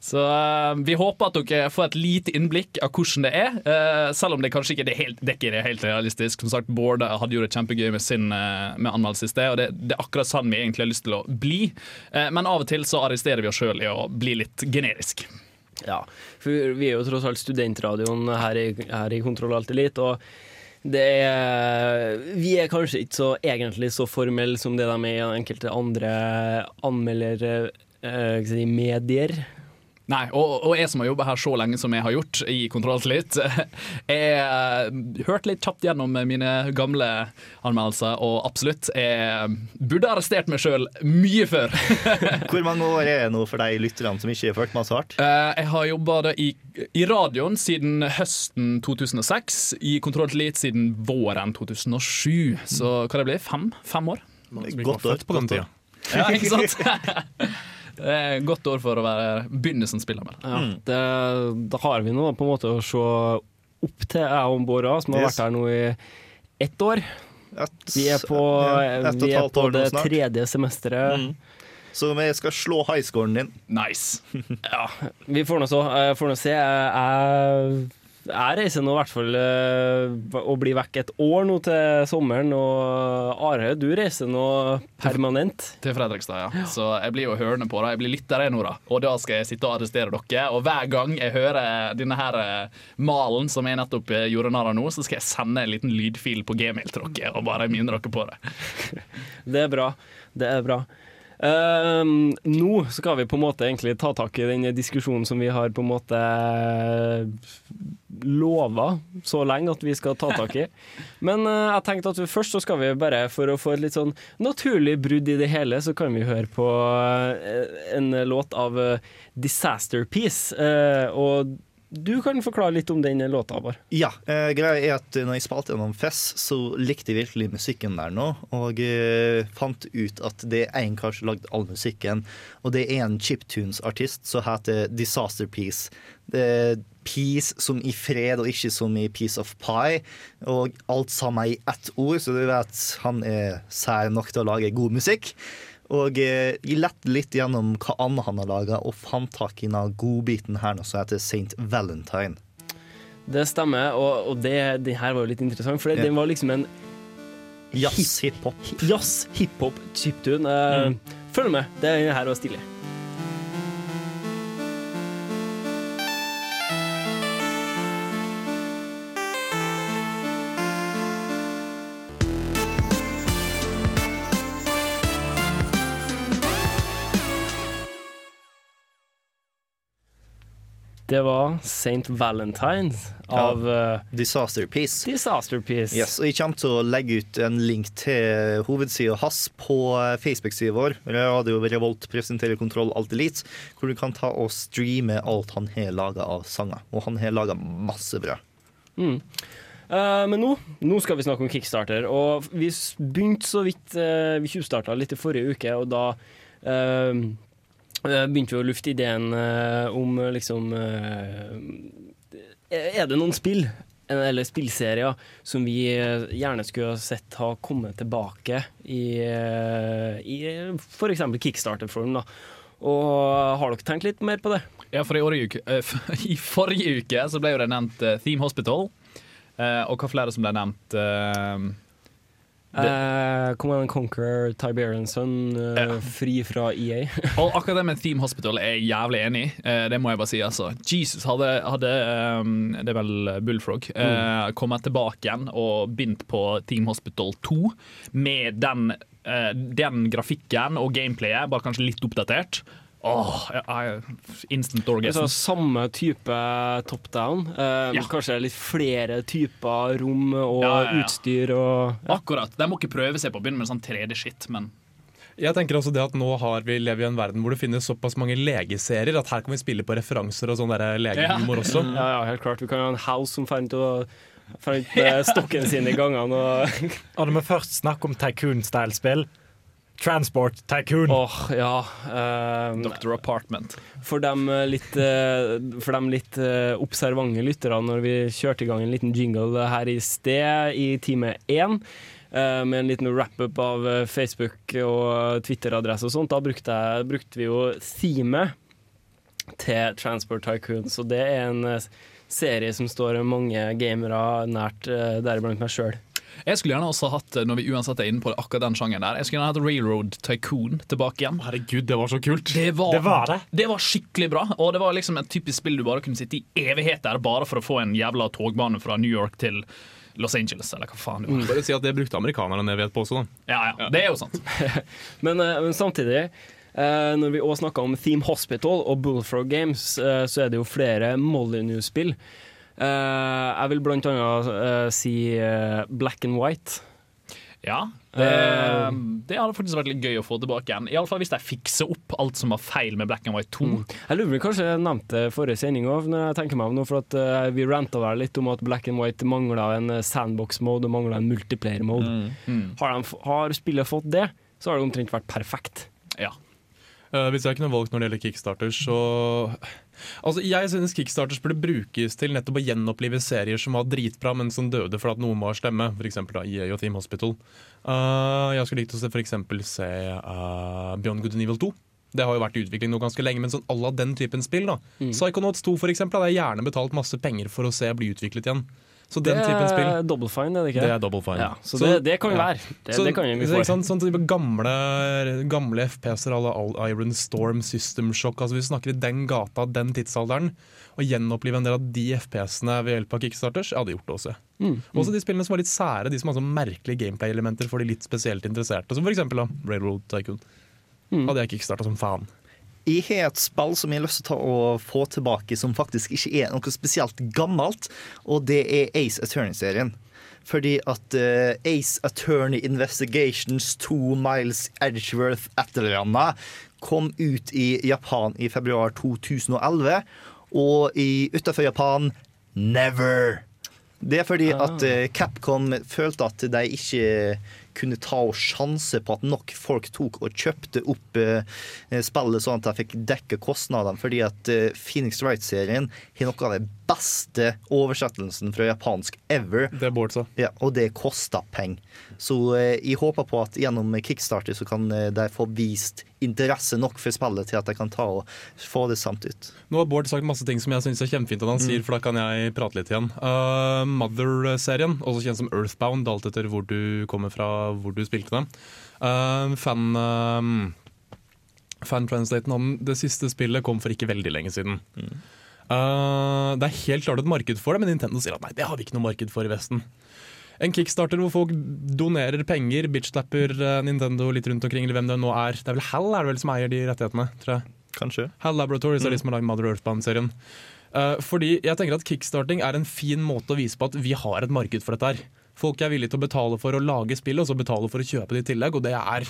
Så eh, vi håper at dere får et lite innblikk av hvordan det er, eh, selv om det kanskje ikke det helt, er ikke det helt realistisk. Som sagt, Bård hadde gjort det kjempegøy med sin eh, med anmeldelse i sted, og det, det er akkurat sånn vi egentlig har lyst til å bli. Men av og til så arresterer vi oss sjøl i å bli litt generisk. Ja, for vi er jo tross alt studentradioen her i, her i Kontroll Alt Elite, og det er, vi er kanskje ikke så egentlig så formelle som det de er i enkelte andre anmelder hva skal jeg si, medier. Nei, og, og jeg som har jobba her så lenge som jeg har gjort i Kontroll litt, jeg eh, hørte litt kjapt gjennom mine gamle anmeldelser, og absolutt, jeg burde arrestert meg sjøl mye før. Hvor mange år er det nå for de lytterne som ikke har fulgt med så hardt? Eh, Jeg har jobba i, i radioen siden høsten 2006, i Kontroll Elite siden våren 2007. Så hva det blir fem? Fem år? Godt år. på den tida. Ja, ikke sant? Det er et godt år for å være begynnelsen spiller Ja, det, da har vi noe på en måte å se opp til, jeg og Bård, som har Yes. vært her nå i ett år. Vi er på, ja, et vi er på det tredje semesteret. Mm. Så vi skal slå highscoren din. Nice. Ja, vi får nå så. Jeg får nå se. Jeg, jeg reiser nå i hvert fall eh, og blir vekk et år nå til sommeren. Og Are, du reiser nå permanent. Til Fredrikstad, ja. Så jeg blir jo hørende på det. Jeg blir lyttere jeg nå, da. Og da skal jeg sitte og arrestere dere. Og hver gang jeg hører denne her eh, malen som jeg nettopp eh, gjorde narr av nå, så skal jeg sende en liten lydfil på gmail til dere og bare minne dere på det. Det er bra. Det er bra. Ehm, nå skal vi på en måte egentlig ta tak i den diskusjonen som vi har på en måte lova så lenge at vi skal ta tak i. Men eh, jeg tenkte at først så skal vi bare, for å få et litt sånn naturlig brudd i det hele, så kan vi høre på eh, en låt av eh, Disaster Piece. Eh, og du kan forklare litt om den låta, Bård. Ja, eh, greia er at når jeg spilte gjennom Fess, så likte jeg virkelig musikken der nå. Og eh, fant ut at det er en kar som lagde all musikken, og det er en chiptunes-artist som heter Disaster Piece. Det er peace som i fred, og ikke som i piece of pie. Og alt sammen i ett ord, så du vet han er sær nok til å lage god musikk. Og eh, jeg lette litt gjennom hva annet han har laga, og fant tak i denne godbiten her nå som heter St. Valentine. Det stemmer, og, og det, det her var jo litt interessant, for det, Ja. den var liksom en Jazz, hiphop. Jazz, hiphop, chiptune. Uh, Følg med, det er her var stilig. Det var St. Valentines av ja. Peace. Disaster Peace. Yes, og Jeg kommer til å legge ut en link til hovedsida hans på eh, Facebook-sida vår. Radio Revolt presenterer Kontroll Alt Elite, hvor du kan ta og streame alt han har laga av sanger. Og han har laga masse bra. Mm. Uh, men nå, nå skal vi snakke om Kickstarter. Og vi begynte så vidt uh, Vi tjuvstarta litt i forrige uke, og da eh, eh, begynte vi å lufte ideen eh, om eh, liksom eh, Er det noen spill eh, eller spillserier som vi eh, gjerne skulle ha sett ha kommet tilbake i, i f.eks. kickstarter-form? da Og har dere tenkt litt mer på det? Ja, for i, uke, eh, I forrige uke så ble jo det nevnt eh, Theme Hospital. Eh, og hva flere som ble nevnt? Eh, Uh, Command and Conquer, Tiberian Sun, eh, fri fra EA. og akkurat det med Theme Hospital er jeg jævlig enig i. Eh, det må jeg bare si. altså. Jesus, hadde, hadde um, Det er vel Bullfrog. Mm. kommet tilbake igjen og begynt på Theme Hospital 2 med den, eh, den grafikken og gameplayet, bare kanskje litt oppdatert. Åh, jeg, Instant orgasm. Samme type top down. eh, Ja. Kanskje litt flere typer rom og Ja, ja, ja. utstyr og ja. Akkurat. De må ikke prøve seg på å begynne med sånn 3D-shit, men Jeg tenker også det at Nå har vi lever i en verden hvor det finnes såpass mange legeserier at her kan vi spille på referanser og sånn der legehumor også. Ja, ja, helt klart. Vi kan ha en house som fant med stokken sin i gangene og Og når vi først snakker om tycoon-style-spill Transport Tycoon. Åh, ja. Um, Dr. Apartment. For dem eh, litt, eh, for dem litt eh, observante lytterne, når vi kjørte i gang en liten jingle her i sted i time én, eh, med en liten wrap-up av Facebook og Twitter-adresse og sånt, da brukte, jeg, brukte vi jo Theme til Transport Tycoon. Så det er en serie som står mange gamere nært, deriblant meg sjøl. Jeg skulle gjerne også hatt, når vi uansett er inne på akkurat den sjangeren der, jeg skulle gjerne hatt Railroad Tycoon tilbake igjen. Herregud, det var så kult. Det var, Det var det. det var skikkelig bra, og det var liksom et typisk spill du bare kunne sitte i evigheter bare for å få en jævla togbane fra New York til Los Angeles, eller hva faen det var. Bare si at det brukte amerikanerne vet på også, da. Ja, ja, det er jo sant. Men, eh, men samtidig, eh, når vi også snakker om Theme Hospital og Bullfrog Games, eh, så er det jo flere Molyneux-spill. Eh, jeg vil blant annet eh, si eh, Black and White. Ja, det, Eh, det hadde faktisk vært litt gøy å få tilbake igjen. Iallfall hvis de fikser opp alt som var feil med Black and White 2. Mm. Jeg lurer på kanskje jeg nevnte det forrige sending òg, når jeg tenker meg om nå, for at vi ranta vel litt om at Black and White mangla en sandbox-mode og mangla en multiplayer-mode. Mm. Har, har spillet fått det, så har det omtrent vært perfekt. Ja. Uh, hvis jeg kunne valgt når det gjelder Kickstarter, så Altså, Jeg synes Kickstarters burde brukes til nettopp å gjenopplive serier som var dritbra, men som døde fordi noen ha stemme, F.eks. EA og Team Hospital. Uh, jeg skulle likt å se eksempel se uh, Beyond Good and Evil 2. Det har jo vært i utvikling nå ganske lenge, men sånn à la den typen spill. da Mm. Psychonauts 2 for eksempel, hadde jeg gjerne betalt masse penger for å se bli utviklet igjen. Så den det typen spill er double fine, er det ikke? Det er double fine. Ja, så, det, det kan jo ja. være. Det, Så- det kan jo vi ikke sant, sånn type gamle, gamle FPS-er à la Iron Storm, System Shock altså Vi snakker i den gata, den tidsalderen. Å gjenopplive en del av de FPS-ene ved hjelp av kickstarters, jeg hadde gjort det også. Mm, mm. Også de spillene som var litt sære, de som hadde sånn merkelige gameplay-elementer for de litt spesielt interesserte, som da, Railroad Tycoon. Mm. Hadde jeg kickstarta som faen. Jeg har et spill som jeg har lyst til å få tilbake, som faktisk ikke er noe spesielt gammelt, og det er Ace Attorney-serien. Fordi at uh, Ace Attorney Investigations 2 Miles Edgeworth et eller annet kom ut i Japan i februar 2011, og i, utenfor Japan never. Det er fordi Ah. at eh, Capcom følte at de ikke kunne ta og sjanse på at nok folk tok og kjøpte opp eh, spillet sånn at de fikk dekke kostnadene. Fordi at eh, Phoenix Wright-serien har noe av den beste oversettelsen fra japansk ever. Det er. Ja, og det koster penger. Så eh, jeg håper på at gjennom Kickstarter så kan eh, de få vist interesse nok for spillet til at jeg kan ta og få det samt ut. Nå har Bård sagt masse ting som jeg syns er kjempefint at han Mm. sier, for da kan jeg prate litt igjen. Uh, Mother-serien, også kjent som Earthbound, alt etter hvor du kommer fra, hvor du spilte den. Uh, fan... Uh, Fan-translaten om det siste spillet kom for ikke veldig lenge siden. Uh, det er helt klart et marked for det, men Nintendo sier at nei, det har vi ikke noe marked for i Vesten. En kickstarter hvor folk donerer penger, bitchlapper uh, Nintendo litt rundt omkring, eller hvem det nå er. Det er vel Hal er det vel som eier de rettighetene, tror jeg. Kanskje. Hal Laboratories er Mm. de som har lagd Mother Earthbound-serien. Uh, fordi jeg tenker at Kickstarting er en fin måte å vise på at vi har et marked for dette her. Folk er villige til å betale for å lage spill, og så betale for å kjøpe det i tillegg, og det er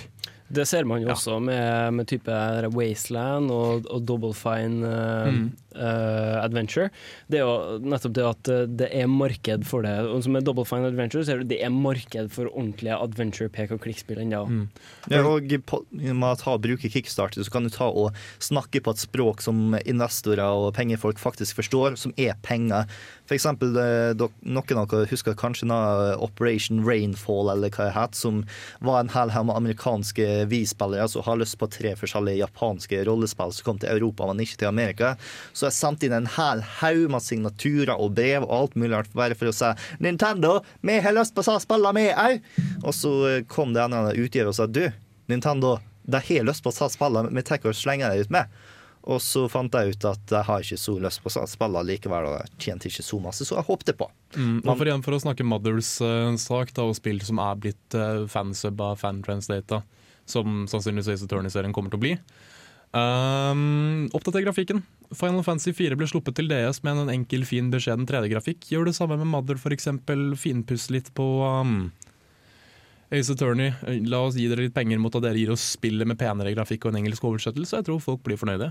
Det ser man jo også med, med type Wasteland og, og Double Fine uh, Mm. uh, Adventure. Det er jo nettopp det at eh, det er marked for det. Og som med Double Fine Adventure så du det, det er marked for ordentlige adventure pek og klikk-spill ennå. Mm. Ja, og med å ta og bruke Kickstarter så kan du ta og snakke på et språk som investorer og pengefolk faktisk forstår, som er penger. For eksempel, eh, noen av dere husker kanskje Operation Rainfall, eller hva det het, som var en hel haug med amerikanske vi-spillere som har lyst på tre forskjellige japanske rollespill som kom til Europa, men ikke til Amerika. Så jeg sendte inn en hel haug med signaturer og brev og alt mulig rart bare for å si Nintendo, vi har lyst på å spille med òg! Og så eh, kom det en eller annen utgiver og sa du, Nintendo, de har lyst på å spille, vi tar og slenger det ut med. Og så fant jeg ut at jeg har ikke så lyst på å spille likevel, og jeg tjente ikke så masse, så jeg håpte på. Mm, og for igjen for å snakke Mothers uh, sak da, og spill som er blitt uh, fansubba, fantransdata, som sannsynligvis Ace Attorney-serien kommer til å bli. Um, oppdater grafikken. Final Fantasy 4 ble sluppet til DS med en enkel, fin, beskjeden 3D-grafikk. Gjør det samme med Mother, f.eks. Finpuss litt på um, Ace Attorney. La oss gi dere litt penger mot at dere gir oss spillet med penere grafikk og en engelsk oversettelse. Jeg tror folk blir fornøyde.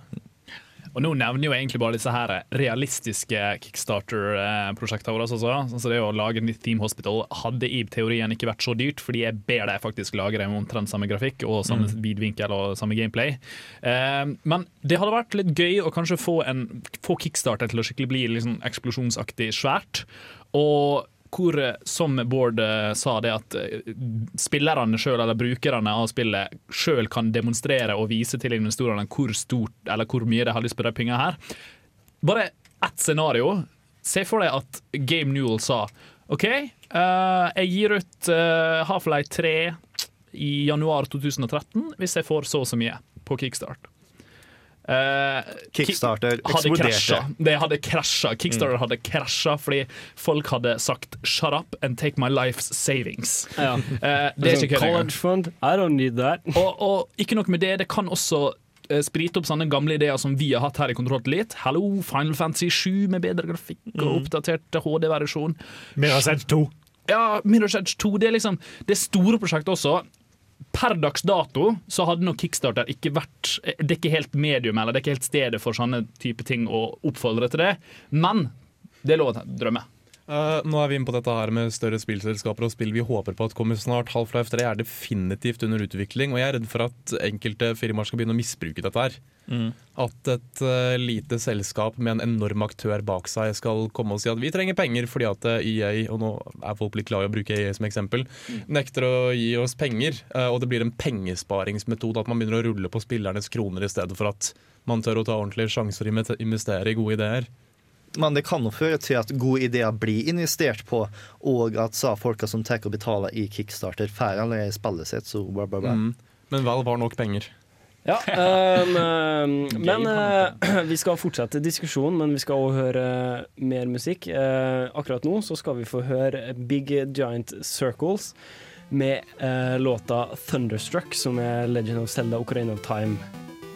Og nå nevner jo egentlig bare disse her realistiske Kickstarter-prosjektene våre. Altså. Så det å lage nytt Theme Hospital hadde i teorien ikke vært så dyrt, fordi jeg ber deg faktisk lage det med omtrent samme grafikk og samme Mm. vidvinkel og samme gameplay. Eh, men det hadde vært litt gøy å kanskje få, en, få Kickstarter til å skikkelig bli liksom eksplosjonsaktig svært. Og hvor, eh, som Bård eh, sa, det at eh, spillerne sjøl, eller brukerne av spillet, sjøl kan demonstrere og vise til investorene hvor stort eller hvor mye de har lyst på de pengene her. Bare ett scenario. Se for deg at Game Newell sa OK, uh, jeg gir ut uh, Half-Life 3 i januar 2013 hvis jeg får så og så mye på kickstart. Eh, Kickstarter eksploderte. Det hadde krasja. Kickstarter Mm. hadde krasja fordi folk hadde sagt 'shut up and take my life's savings'. Ja. Eh, det er ikke. College fund, I don't need that. Og, og ikke nok med det, det kan også eh, sprite opp sånne gamle ideer som vi har hatt her i Kontroll Elite Hello, Hallo, Final Fantasy 7 med bedre grafikk og Mm. oppdatert HD-versjon. Mirror's Edge 2. Ja, Mirror's Edge 2. Det er liksom Det er store prosjektet også. Per dags dato så hadde nok Kickstarter ikke vært Det er ikke helt medium eller det er ikke helt stedet for sånne type ting å oppfordre til det, men det er lov å drømme. Uh, nå er vi inne på dette her med større spillselskaper og spill vi håper på at kommer snart. Half-Life 3 er definitivt under utvikling, og jeg er redd for at enkelte firmaer skal begynne å misbruke dette her. Mm. At et uh, lite selskap med en enorm aktør bak seg skal komme og si at vi trenger penger fordi at eh, EA, og nå er folk litt glad i å bruke EA som eksempel, nekter å gi oss penger. Uh, og det blir en pengesparingsmetode, at man begynner å rulle på spillernes kroner i stedet for at man tør å ta ordentlige sjanser og investere i gode ideer. Men det kan jo føre til at gode ideer blir investert på, og at sa folka som tar og betaler i kickstarter, får allerede spillet sitt, så bla, bla, bla. Mm. Men vel var nok penger. Ja, ehm, men uh, vi skal fortsette diskusjonen, men vi skal også høre mer musikk. Uh, akkurat nå så skal vi få høre Big Giant Circles med uh, låta 'Thunderstruck', som er Legend of Zelda Ocarina of Time.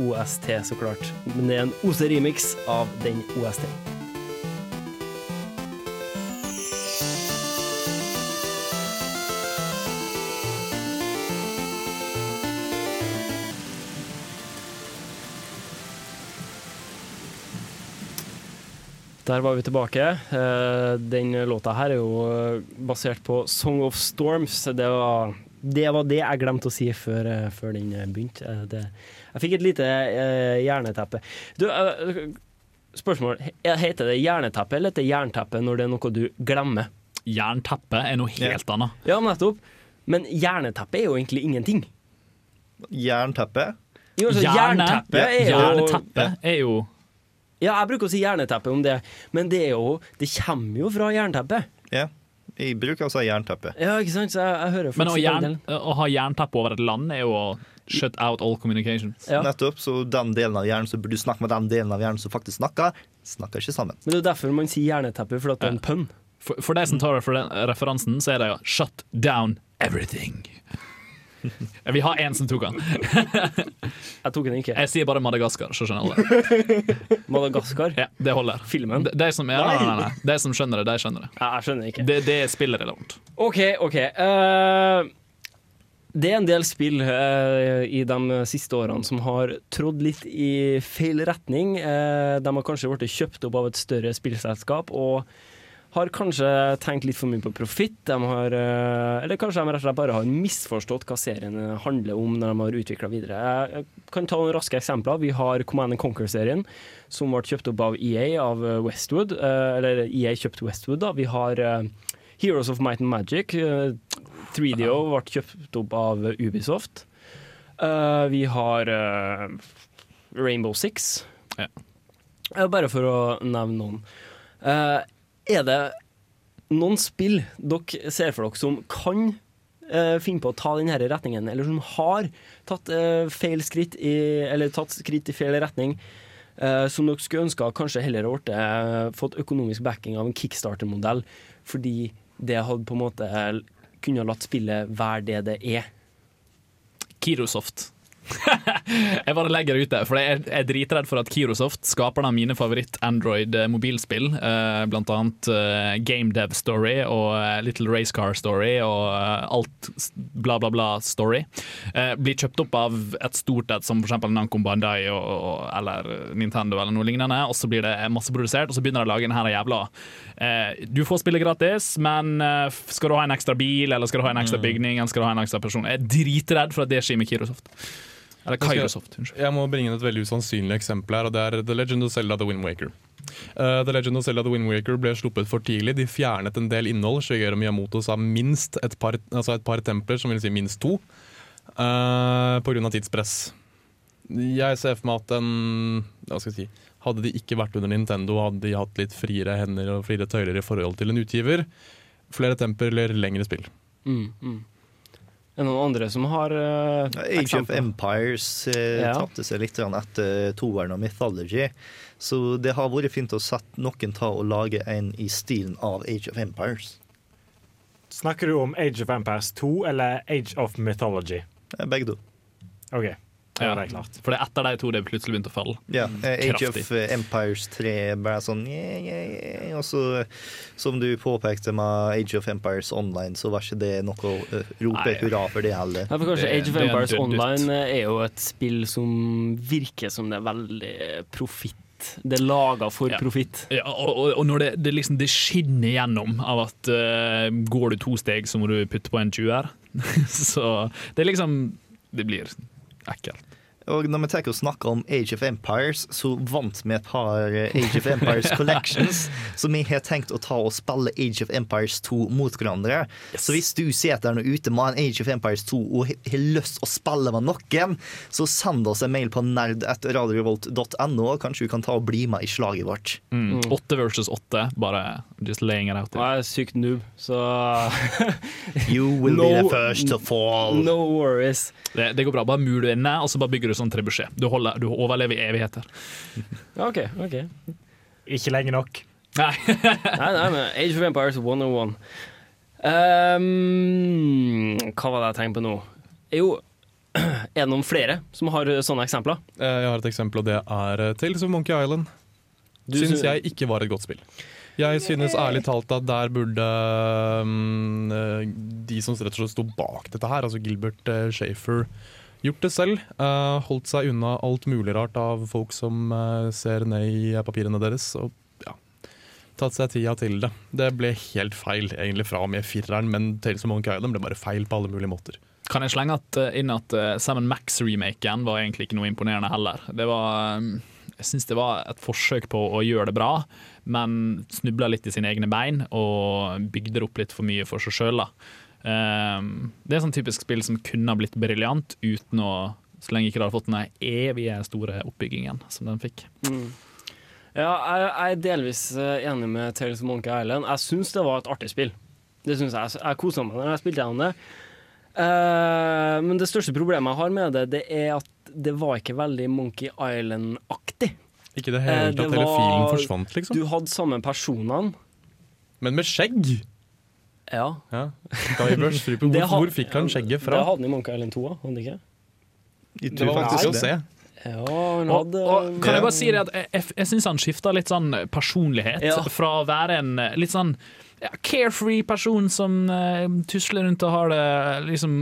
OST, så klart. Men det er en OC-remix av den OST. Der var vi tilbake. Eh, Den låta her er jo eh, basert på Song of Storms. Det var det, var det jeg glemte å si før, eh, før den begynte. Det, jeg fikk et lite hjerneteppe. Du, spørsmål. Heter det hjerneteppe eller heter det jernteppe når det er noe du glemmer? Jernteppe er noe helt annet. Ja, nettopp. Men jerneteppe er jo egentlig ingenting. Jernteppe? Jo, altså, Hjerne- jernteppe er jo Jernteppe er jo Ja, jeg bruker å si jernteppe om det, men det er jo Det kommer jo fra jernteppet. Ja. Jeg bruker å si jernteppe. Ja, ikke sant? Så jeg, jeg hører Men å, jern, å ha jernteppe over et land er jo å shut out all communication. Nettopp. Så den delen av hjernen som burde snakke med den delen av hjernen som faktisk snakker, snakker ikke sammen. Men det er derfor man sier jernteppe, for at det er en pønn. For, for de som tar refer referansen, så er det jo 'shut down everything'. Vi har én som tok den. Jeg tok den ikke. Jeg sier bare Madagaskar, så skjønner alle. Madagaskar? Ja, det holder. Filmen? De, de, som, er, nei, nei, nei. de som skjønner det, de skjønner det. Ja, jeg skjønner ikke. Det, det er spillrelevant. OK, OK. Uh, det er en del spill uh, i de siste årene som har trådd litt i feil retning. Uh, de har kanskje blitt kjøpt opp av et større spillselskap og har kanskje tenkt litt for mye på profitt. Eh, eller kanskje de rett og slett bare har misforstått hva serien handler om når de har utvikla videre. Jeg kan ta noen raske eksempler. Vi har Command Conquer-serien, som ble kjøpt opp av EA, av Westwood. eh, Eller EA kjøpte Westwood, da. Vi har eh, Heroes of Might and Magic. eh, 3DO ble kjøpt opp av Ubisoft. Eh, vi har eh, Rainbow Six. Ja. bare for å nevne noen. Eh, er det noen spill dere ser for dere som kan eh, finne på å ta denne retningen, eller som har tatt eh, feil skritt i, eller tatt skritt i feil retning, eh, som dere skulle ønske kanskje heller hadde eh, fått økonomisk backing av en kickstarter-modell, fordi det hadde på en måte kunne latt spillet være det det er. Kirosoft. jeg bare legger det ut der, for jeg er- dritredd for at Kirosoft, skaperne av mine favoritt-Android-mobilspill, eh, blant annet eh, Game Dev Story og eh, Little Race Car Story og eh, alt bla, bla, bla story, eh, blir kjøpt opp av et stort et som f.eks. Nankom Bandai og, og, eller Nintendo eller noe lignende, og så blir det masseprodusert, og så begynner de å lage denne jævla eh, Du får spille gratis, men eh, skal du ha en ekstra bil, eller skal du ha en ekstra bygning, eller skal du ha en ekstra person? Jeg er dritredd for at det skjer med Kirosoft. Eller Jeg Kairosoft, unnskyld. Jeg må bringe inn et veldig usannsynlig eksempel her, og det er The Legend of Zelda The Wind Waker. Uh, The Legend of Zelda The Wind Waker ble sluppet for tidlig. De fjernet en del innhold. Shigeru Miyamoto sa minst et par, altså et par templer, som vil si minst to, uh, pga. tidspress. Jeg ser for meg at den hva skal jeg si, Hadde de ikke vært under Nintendo, hadde de hatt litt friere hender og friere tøyler i forhold til en utgiver. Flere templer, lengre spill. Mm, mm. Er det noen andre som har uh, Age of Empires uh, Ja. tapte seg litt etter toeren og Mythology. Så det har vært fint å sett noen ta og lage en i stilen av Age of Empires. Snakker du om Age of Empires 2 eller Age of Mythology? Begge to. OK. Da det er klart. For det er etter de to det plutselig begynte å falle. Ja, eh, Age Kraftig. of Empires 3 bare sånn yeah, yeah, yeah. Og så, som du påpekte med Age of Empires Online, så var ikke det noe å eh, rope Nei. hurra for det heller. Ja, for kanskje Det- Age of er Empires. Online er jo et spill som virker som det er veldig profitt. Det er laga for Ja. profitt. Ja, og, og, og når det, det, liksom, det skinner gjennom av at uh, går du to steg, så må du putte på en 20-er. så det er liksom Det blir ekkelt. Og når vi tar og snakker om Age of Empires, så vant vi et par eh, Age of Empires Collections. så vi har tenkt å ta og spille Age of Empires 2 mot hverandre. Så hvis du sitter der nå ute med en Age of Empires 2 og har- lyst å spille med noen, så send oss en mail på nerd.radiorevolt.no, kanskje du kan ta og bli med i slaget vårt. Mm. Åtte versus åtte, bare just laying it out there. jeg er sykt noob, så You will be the first to fall. No worries. Det, det går bra. Bare mur du inne, og så bare bygger du sånn trebuchet. Du, holder- du overlever i evigheter. OK. ok Ikke lenge nok. Nei. nei, nei, men Age of Empires 101. Um, hva var det jeg tenkte på nå? Jo, er det noen flere som har sånne eksempler? Eh, Jeg har et eksempel, og det er eh, Tales of Monkey Island. Du syns jeg ikke var et godt spill. Jeg synes ærlig talt at der burde eh, de som rett og slett sto bak dette her, altså Gilbert uh, Schaefer, gjort det selv. Uh, holdt seg unna alt mulig rart av folk som uh, ser ned i papirene deres. Og ja, tatt seg tida til det. Det ble helt feil egentlig fra og med fireren, men Tales of Monkey Island ble bare feil på alle mulige måter. Kan jeg slenge at, eh, inn at uh, Sam Max-remaken var egentlig ikke noe imponerende heller. Det var um, Jeg syns det var et forsøk på å gjøre det bra, men snubla litt i sine egne bein og bygde det opp litt for mye for seg sjøl. Um, det er sånn typisk spill som kunne ha blitt briljant uten å så lenge ikke det hadde fått den evige store oppbyggingen som den fikk. Mm. Ja, jeg, jeg er delvis eh, enig med Tales of Monkey Island. Jeg syns det var et artig spill. Det synes Jeg Jeg kosa meg når jeg spilte gjennom det. Eh, men det største problemet jeg har med det, det er at det var ikke veldig Monkey Island-aktig. Ikke det hele Eh, tatt. Hele filen forsvant, liksom. Du hadde samme personene. Men med skjegg! Ja. ja. Threepwood, Det hvor, had- hvor fikk han skjegget fra? Det hadde han i Monka Island 2 òg, hadde han ikke? Det var faktisk å se. Ja, han hadde og kan jeg bare si det at jeg, jeg, jeg syns han skifta litt sånn personlighet. Ja. Fra å være en litt sånn ja, carefree person som uh, tusler rundt og har det liksom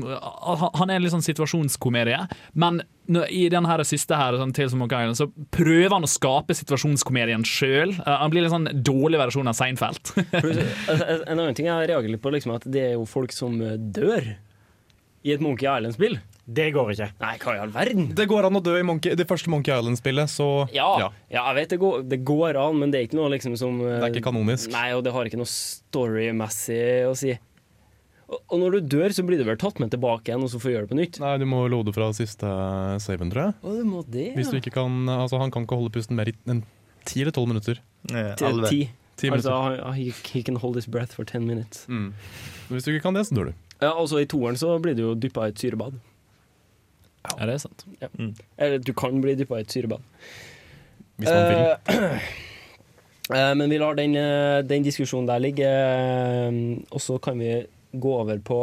Han er en litt sånn situasjonskomedie, men i den siste her, sånn, Tales of Island, så prøver han å skape situasjonskomedien sjøl. han blir litt sånn dårlig versjon av Seinfeld. Altså, En annen ting jeg reagerer litt på, liksom, at det er jo folk som eh, dør i et Monkey Island-spill. Det går ikke. Nei, hva i all verden? Det går an å dø i Monkey, det første Monkey Island-spillet, så Ja, ja. jeg vet det går, det går an, men det er ikke noe liksom som Det er ikke kanonisk. Nei, og det har ikke noe storymessig å si. Og, og når du dør, så blir du vel tatt med tilbake igjen, og så får du gjøre det på nytt? Nei, du må lode fra siste saven, tror jeg. Å, du må det, ja. Hvis du ikke kan Altså, han kan ikke holde pusten mer enn ti eller tolv minutter. Til ti. Altså, he, he can hold his breath for ten minutes. Mm. Hvis du ikke kan det, så dør du. Ja, og så I toeren så blir du jo dyppa i et syrebad. Ja, det er sant. Ja. Eller du kan bli dyppa i et syrebad. Hvis man vil. Uh, eh, men vi lar den, uh, den diskusjonen der ligge, og så kan vi gå over på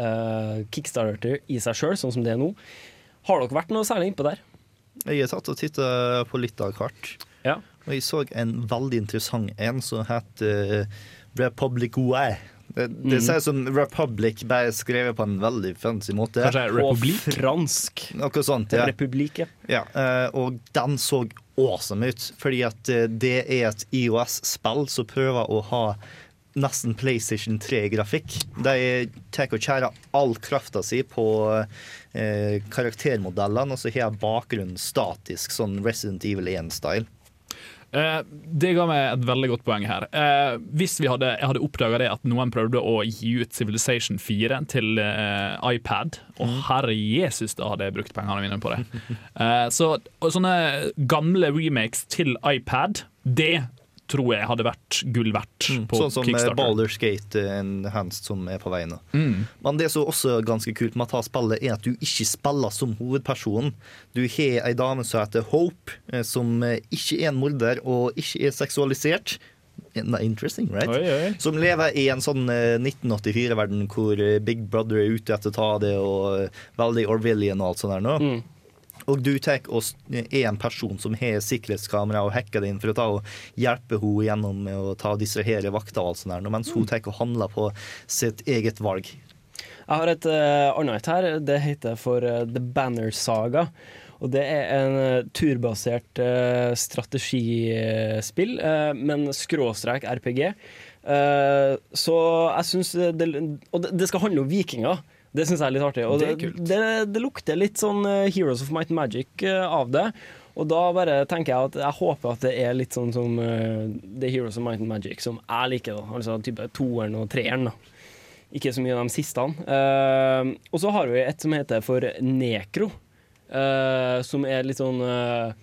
eh, Kickstarter i seg sjøl, sånn som det er nå. Har dere vært noe særlig innpå der? Jeg har tatt og titta på litt av kart. Ja. Og jeg så en veldig interessant en som het uh, Republic Way. Det, det Mm. ser ut som Republic, bare skrevet på en veldig fancy måte. Kanskje Republik? På fransk. Noe sånt, ja. Republik, ja. ja eh, og den så awesome ut, fordi at eh, det er et IOS-spill som prøver å ha nesten PlayStation 3-grafikk. De tar og kjærer all krafta si på eh, karaktermodellene, og så har bakgrunnen statisk, sånn Resident Evil 1-style. Eh, det ga meg et veldig godt poeng her. Eh, hvis vi hadde, jeg hadde oppdaga det at noen prøvde å gi ut Civilization 4 til eh, iPad, og herre Jesus, da hadde jeg brukt pengene mine på det. Eh, så sånne gamle remakes til iPad, det tror jeg hadde vært gull verdt på Sånn som eh, Kickstarter. Baldur's Gate eh, Enhanced som er på vei nå. Mm. Men det som også er ganske kult med å ta spillet, er at du ikke spiller som hovedpersonen. Du har ei dame som heter Hope, eh, som ikke er en morder og ikke er seksualisert. Interesting, right? Oi, oi. Som lever i en sånn eh, 1984-verden hvor Big Brother er ute etter å ta det, og veldig Orwellian og alt sånt der nå. Mm. Og du tar er en person som har sikkerhetskamera og hacker det inn for å ta og hjelpe henne gjennom med å ta og distrahere vakter og alt sånt der, mens hun tar og handler på sitt eget valg. Jeg har et uh, annet et her. Det heter for uh, The Banner Saga. Og det er en uh, turbasert uh, strategispill, uh, men skråstrek RPG. Eh, så jeg syns det Og det, det skal handle om vikinger. Det syns jeg er litt artig. Og Det det, det, det lukter litt sånn eh, Heroes of Might and Magic eh, av det. Og da bare tenker jeg at jeg håper at det er litt sånn som uh, The Heroes of Might and Magic, som jeg liker. da Altså type toeren og treeren. da Ikke så mye av de siste. Uh, og så har vi et som heter for Nekro, uh, som er litt sånn eh,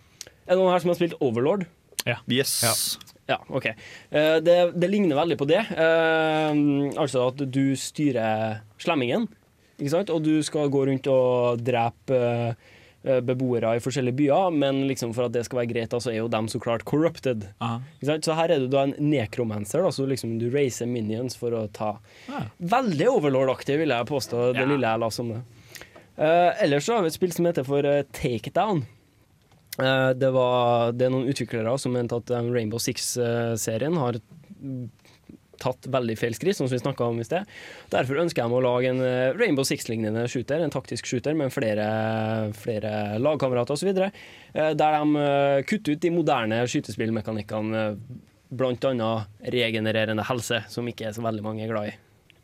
Er det noen her som har spilt Overlord? Ja. Yes. Ja, OK. Eh, det, det ligner veldig på det. Eh, altså at du styrer slemmingen? Og du skal gå rundt og drepe eh, beboere i forskjellige byer, men liksom for at det skal være greit, så er jo dem så klart corrupted. Så her er du da en nekromancer, da, så liksom du racer minions for å ta Veldig overlord-aktig, vil jeg påstå, det lille jeg la om det. Uh, ellers så har vi et spill som heter for uh, Take It Down. Uh, det, var, det er noen utviklere som mente at eh, Rainbow Six-serien har tatt veldig feil skritt, som vi snakka om i sted. Derfor ønsker jeg meg å lage en eh, Rainbow Six-lignende shooter, en taktisk shooter med flere, flere lagkamerater osv., der de eh, kutter ut de moderne skytespillmekanikkene, bl.a. regenererende helse, som ikke er så veldig mange er glad i.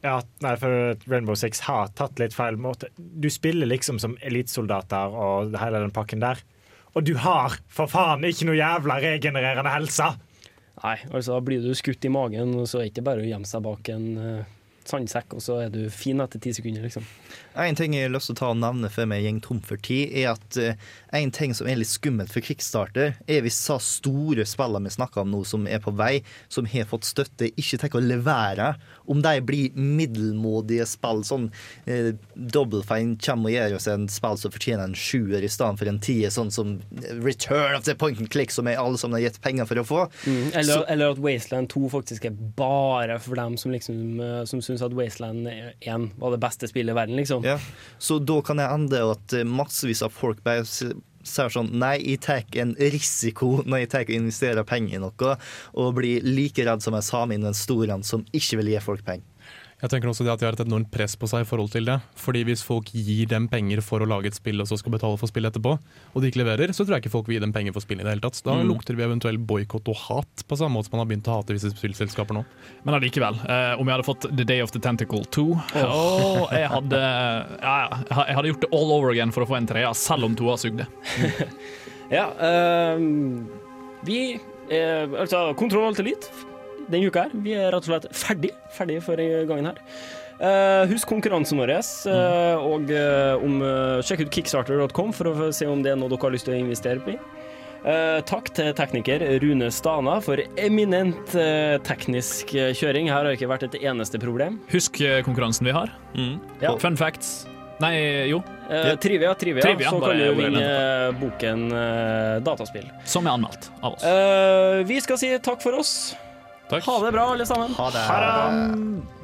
Ja, nei, for Rainbow Six har tatt litt feil måte. Du spiller liksom som elitesoldater og hele den pakken der. Og du har for faen ikke noe jævla regenererende helse! Nei, altså blir du skutt i magen, så er det ikke bare å gjemme seg bak en eh, sandsekk, og så er du fin etter ti sekunder, liksom. En ting jeg har lyst til å ta og nevne før vi går tom for tid, er at uh, en ting som er litt skummelt for Kickstarter, er hvis så store spillene vi snakker om nå, som er på vei, som har fått støtte, ikke tenker å levere. Om de blir middelmådige spill, sånn eh, Double Fine kommer og gjør oss en spill som fortjener en sjuer i stedet for en tier, sånn som Return of the Point and Click, som jeg alle sammen har gitt penger for å få. Eller, Så- eller at Wasteland 2 faktisk er bare for dem som liksom eh, Som syns at Wasteland 1 var det beste spillet i verden, liksom. Ja, så da kan jeg ende at eh, massevis av folk bare sier sånn Nei, jeg tar en risiko når jeg tar og investerer penger i noe, og blir like redd som en same investorene som ikke vil gi folk penger. Jeg tenker også det at de har et enormt press på seg i forhold til det. Fordi hvis folk gir dem penger for å lage et spill og så skal betale for spillet etterpå, og de ikke leverer, så tror jeg ikke folk vil gi dem penger for spillet i det hele tatt. Da Mm. lukter vi eventuell boikott og hat, på samme måte som man har begynt å hate visse spillselskaper nå. Men allikevel, eh, om jeg hadde fått The Day of the Tentacle 2 Åh, jeg, hadde, ja, ja, jeg hadde gjort det all over again for å få en treer, selv om toa sugde. Ja, um, vi eh, Altså, Kontroll Alt Elite denne uka her. Vi er rett og slett ferdig, ferdig for gangen her. Uh, husk konkurransen vår, uh, og uh, om, sjekk ut kickstarter.com for å se om det er noe dere har lyst til å investere i. Eh, takk til tekniker Rune Stana for eminent teknisk kjøring. Her har det ikke vært et eneste problem. Husk konkurransen vi har. Ja. Fun facts. Nei, jo. Uh, trivia, trivia, Trivia, så kan du vinne boken uh, Dataspill. Som er anmeldt av oss. Uh, vi skal si takk for oss. Ha det bra, alle sammen. Ha det. Ha det.